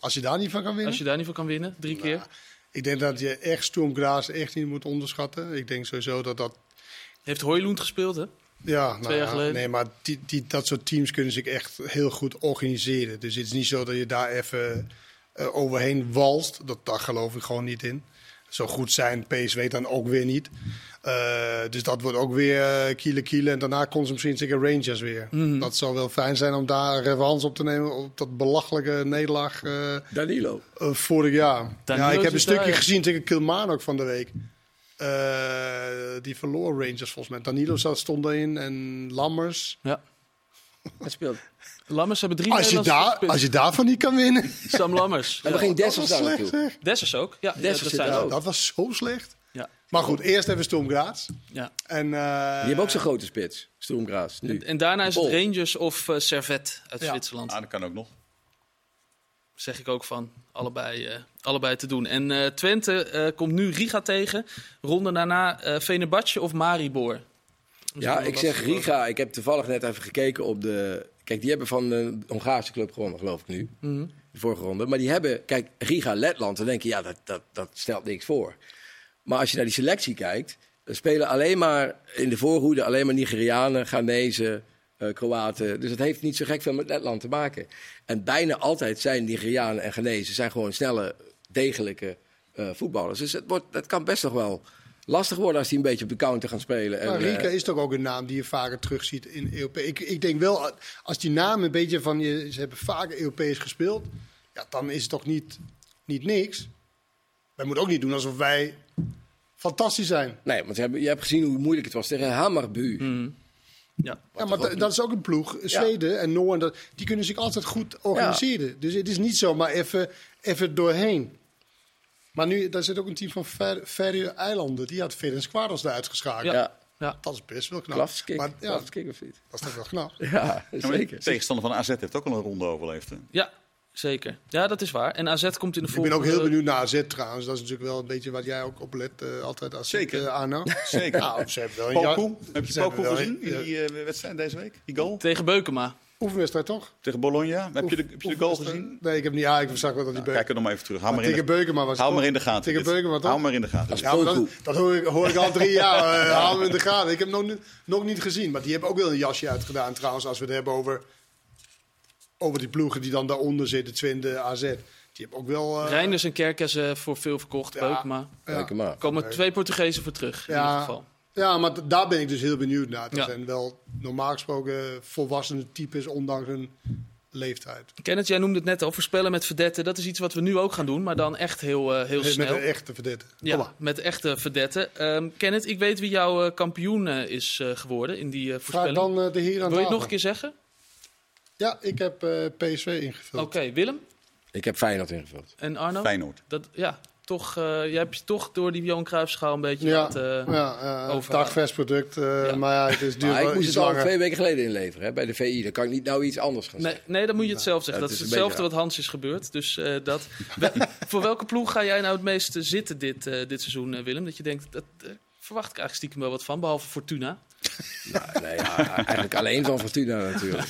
als je daar niet van kan winnen.
als je daar niet van kan winnen, drie keer.
Ik denk dat je echt Sturm Graz echt niet moet onderschatten. Ik denk sowieso dat dat...
Heeft Hoylund gespeeld, hè?
Ja, nou
jaar geleden.
Nee, maar die, die, dat soort teams kunnen zich echt heel goed organiseren. Dus het is niet zo dat je daar even eh, overheen walst. Dat, daar geloof ik gewoon niet in. Zo goed zijn PSV dan ook weer niet. Eh, dus dat wordt ook weer eh, kielen kielen. En daarna komt ze misschien tegen Rangers weer.
Mhm.
Dat zou wel fijn zijn om daar revanche op te nemen op dat belachelijke nederlaag eh,
Danilo.
eh, vorig jaar.
Danilo
ja, ik heb een
daar,
stukje
ja.
gezien tegen Kilmarnock van de week. Eh, die verloor Rangers volgens mij. Danilo zat, stond erin en Lammers.
Ja.
Hij speelt.
Lammers hebben drie
Als je, daar, als je daarvan niet kan winnen.
Sam Lammers.
En
Ja.
gingen
dat
Dessers daar
slecht
naartoe.
Dessers ook. Ja,
Dessers
zijn
ook.
Dat was zo slecht.
Ja.
Maar goed, eerst even Storm Graz.
Ja.
En, eh,
Die hebben ook zo'n grote spits. Nu.
En daarna is het. Rangers of eh, Servet uit
Ja.
Zwitserland.
Ah, dat kan ook nog.
Zeg ik ook van. Allebei, eh, allebei te doen. En eh, Twente eh, komt nu Riga tegen. Ronde daarna eh Venebatje of Maribor.
Ja, ik zeg Riga. Ik heb toevallig net even gekeken op de... Kijk, die hebben van de Hongaarse club gewonnen, geloof ik nu.
Mhm.
De vorige ronde. Maar die hebben... Kijk, Riga, Letland. Dan denk je, ja, dat, dat, dat stelt niks voor. Maar als je naar die selectie kijkt... Er spelen alleen maar in de voorhoede alleen maar Nigerianen, Ghanese, eh, Kroaten. Dus het heeft niet zo gek veel met Letland te maken. En bijna altijd zijn Nigerianen en Ghanese zijn gewoon snelle, degelijke eh, voetballers. Dus het, wordt, het kan best nog wel lastig worden als die een beetje op de counter gaan spelen. En,
Maar
eh,
Rika is toch ook een naam die je vaker terugziet in Europe. Ik, ik denk wel, als die naam een beetje van je, ze hebben vaker Europees gespeeld, ja, dan is het toch niet, niet niks. Wij moeten ook niet doen alsof wij fantastisch zijn.
Nee, want ze hebben, je hebt gezien hoe moeilijk het was tegen Hammarby.
Mhm. Ja.
Ja, maar da- dat is ook een ploeg. Zweden en Noorden, dat- die kunnen zich altijd goed organiseren. Dus het is niet zomaar even, even doorheen. Maar nu, daar zit ook een team van Fer- Ferry Eilanden. Die had Ferenc Quarles eruit geschakeld.
Ja.
Ja,
Ja.
Dat is best wel knap. Maar ja,
of niet?
dat is toch wel knap.
Ja, zeker.
tegenstander van AZ heeft ook al een ronde overleefd. Hè?
ja, zeker. Ja, dat is waar. En AZ komt in de
Ik ben ook
volgende...
heel benieuwd naar AZ trouwens. Dat is natuurlijk wel een beetje wat jij ook oplet. eh altijd als
Zeker.
uh, Arno.
Zeker.
Nou, ze hebben wel een
Poku, heb je Poku gezien
een-
in die eh, wedstrijd deze week? Die goal?
Tegen Beukema.
Oefenwedstrijd toch?
Tegen Bologna? Heb je de, heb je de goal gezien?
Nee, ik heb niet. Ja, ik zag wel dat die
Nou, kijk er nog maar even terug. Hou
Maar
maar, in
tegen
de,
Beukema was het
hou maar in de gaten.
Tegen Beukema toch?
Hou maar in de gaten.
Ja, maar dat, hoor, ik, hoor ik al drie jaar. eh hou hem in de gaten. Ik heb nog, niet- nog niet gezien. Maar die hebben ook wel een jasje uitgedaan trouwens. Als we het hebben over, over die ploegen die dan daaronder zitten. Twente, AZ. Die hebben ook wel... eh,
Reinders en Kerkers eh, voor veel verkocht.
Ja.
Beukema.
ja.
Maar.
Er komen twee Portugezen voor terug, in ieder geval.
Ja, maar daar ben ik dus heel benieuwd naar. Dat
Ja.
zijn wel normaal gesproken volwassene types, ondanks hun leeftijd.
Kenneth, jij noemde het net al, voorspellen met verdetten. Dat is iets wat we nu ook gaan doen, maar dan echt heel, eh, heel
Met
snel.
een echte verdette. Kom
Ja,
maar.
met echte verdetten. Ehm Kenneth, ik weet wie jouw kampioen is eh, geworden in die eh
Vraag
voorspelling.
dan eh, de heer aan
Wil je het nog een keer zeggen?
Ja, ik heb eh, PSV ingevuld.
Oké, Willem
Ik heb Feyenoord ingevuld.
en Arno?
Feyenoord.
Dat, ja, toch, eh jij hebt je toch door die Johan Cruijffschaal een beetje
Ja,
laten... eh,
ja uh, eh,
Ja.
Maar ja, het is duur
Maar ik moest het al twee weken geleden inleveren hè, bij de VI. Dan kan ik niet nou iets anders gaan
Nee,
zeggen.
nee, dan moet je het zelf zeggen.
Ja,
dat
het
is hetzelfde
beetje
wat Hans is gebeurd. Dus eh, dat. Voor welke ploeg ga jij nou het meeste zitten dit, eh, dit seizoen, eh, Willem? Dat je denkt, dat verwacht ik eigenlijk stiekem wel wat van, behalve Fortuna.
Nou, nee, ja, eigenlijk alleen van Fortuna natuurlijk.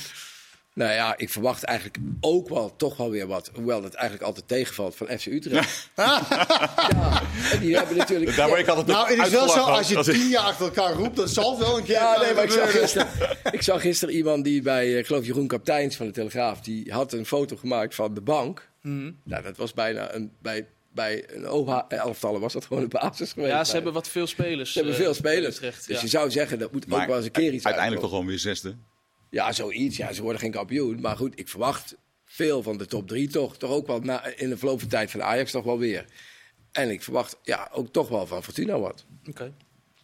Nou ja, ik verwacht eigenlijk ook wel toch wel weer wat. Hoewel het eigenlijk altijd tegenvalt van FC Utrecht. ja, en die hebben natuurlijk...
Daar word ik altijd
Nou, het is wel zo, als je
als ik-
tien jaar achter elkaar roept, dat zal wel een keer
Ja, nee, maar ik zag, gisteren, ik zag gisteren iemand die bij, eh, ik geloof Jeroen Kapteins van de Telegraaf, die had een foto gemaakt van de bank.
Mhm.
Nou, dat was bijna een, bij, bij een OH-elftallen was dat gewoon een basis geweest.
Ja, ze hebben wat veel spelers.
Ze hebben
eh,
veel
bij
spelers.
Utrecht,
dus
ja.
je zou zeggen, dat moet ook
Maar
wel eens een keer iets
Uiteindelijk toch gewoon weer zesde.
Ja, zoiets. Ja, ze worden geen kampioen. Maar goed, ik verwacht veel van de top drie toch. Toch ook wel na, in de verloop van tijd van Ajax toch wel weer. En ik verwacht ja, ook toch wel van Fortuna wat.
Oké.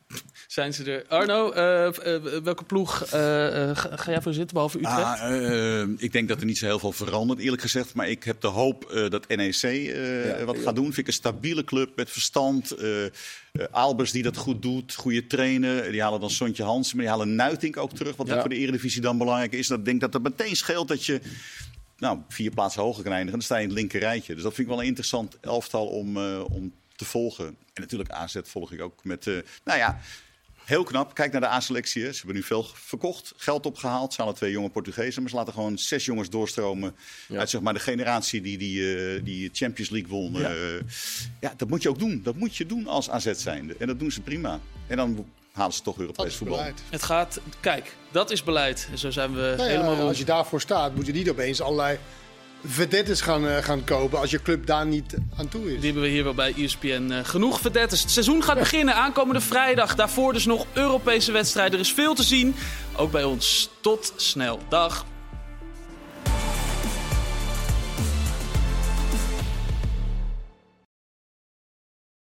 Zijn ze er? Arno, eh, eh, welke ploeg eh, eh, ga, jij voor zitten, behalve Utrecht?
Ah, eh, ik denk dat er niet zo heel veel verandert, eerlijk gezegd. Maar ik heb de hoop eh, dat NEC eh,
Ja,
wat
ja.
gaat doen. Vind ik een stabiele club met verstand. eh eh, Albers die dat goed doet, goede trainer. Die halen dan Sontje Hansen, maar die halen Nuitink ook terug. Wat
Ja.
ook voor de Eredivisie dan belangrijk is. Dat ik denk dat het meteen scheelt dat je nou, vier plaatsen hoger kan eindigen. Dan sta je in het linker rijtje. Dus dat vind ik wel een interessant elftal om, eh, om te volgen. En natuurlijk AZ volg ik ook met... eh, nou ja, Heel knap. Kijk naar de A-selectie. hè. Ze hebben nu veel verkocht, geld opgehaald. Ze halen twee jonge Portugezen. Maar ze laten gewoon zes jongens doorstromen. Uit zeg maar, de generatie die die, eh, die Champions League won.
Ja.
Ja. ja, dat moet je ook doen. Dat moet je doen als AZ zijnde. En dat doen ze prima. En dan halen ze toch Europees voetbal.
beleid.
Het gaat, kijk, dat is beleid. En zo zijn we
Nou ja,
helemaal rond.
als je daarvoor staat, moet je niet opeens allerlei vedettes gaan, eh, gaan kopen als je club daar niet aan toe is.
Die hebben we hier wel bij ESPN eh, genoeg verdettes. Het seizoen gaat beginnen aankomende vrijdag. Daarvoor dus nog Europese wedstrijden. Er is veel te zien. Ook bij ons. Tot snel. Dag.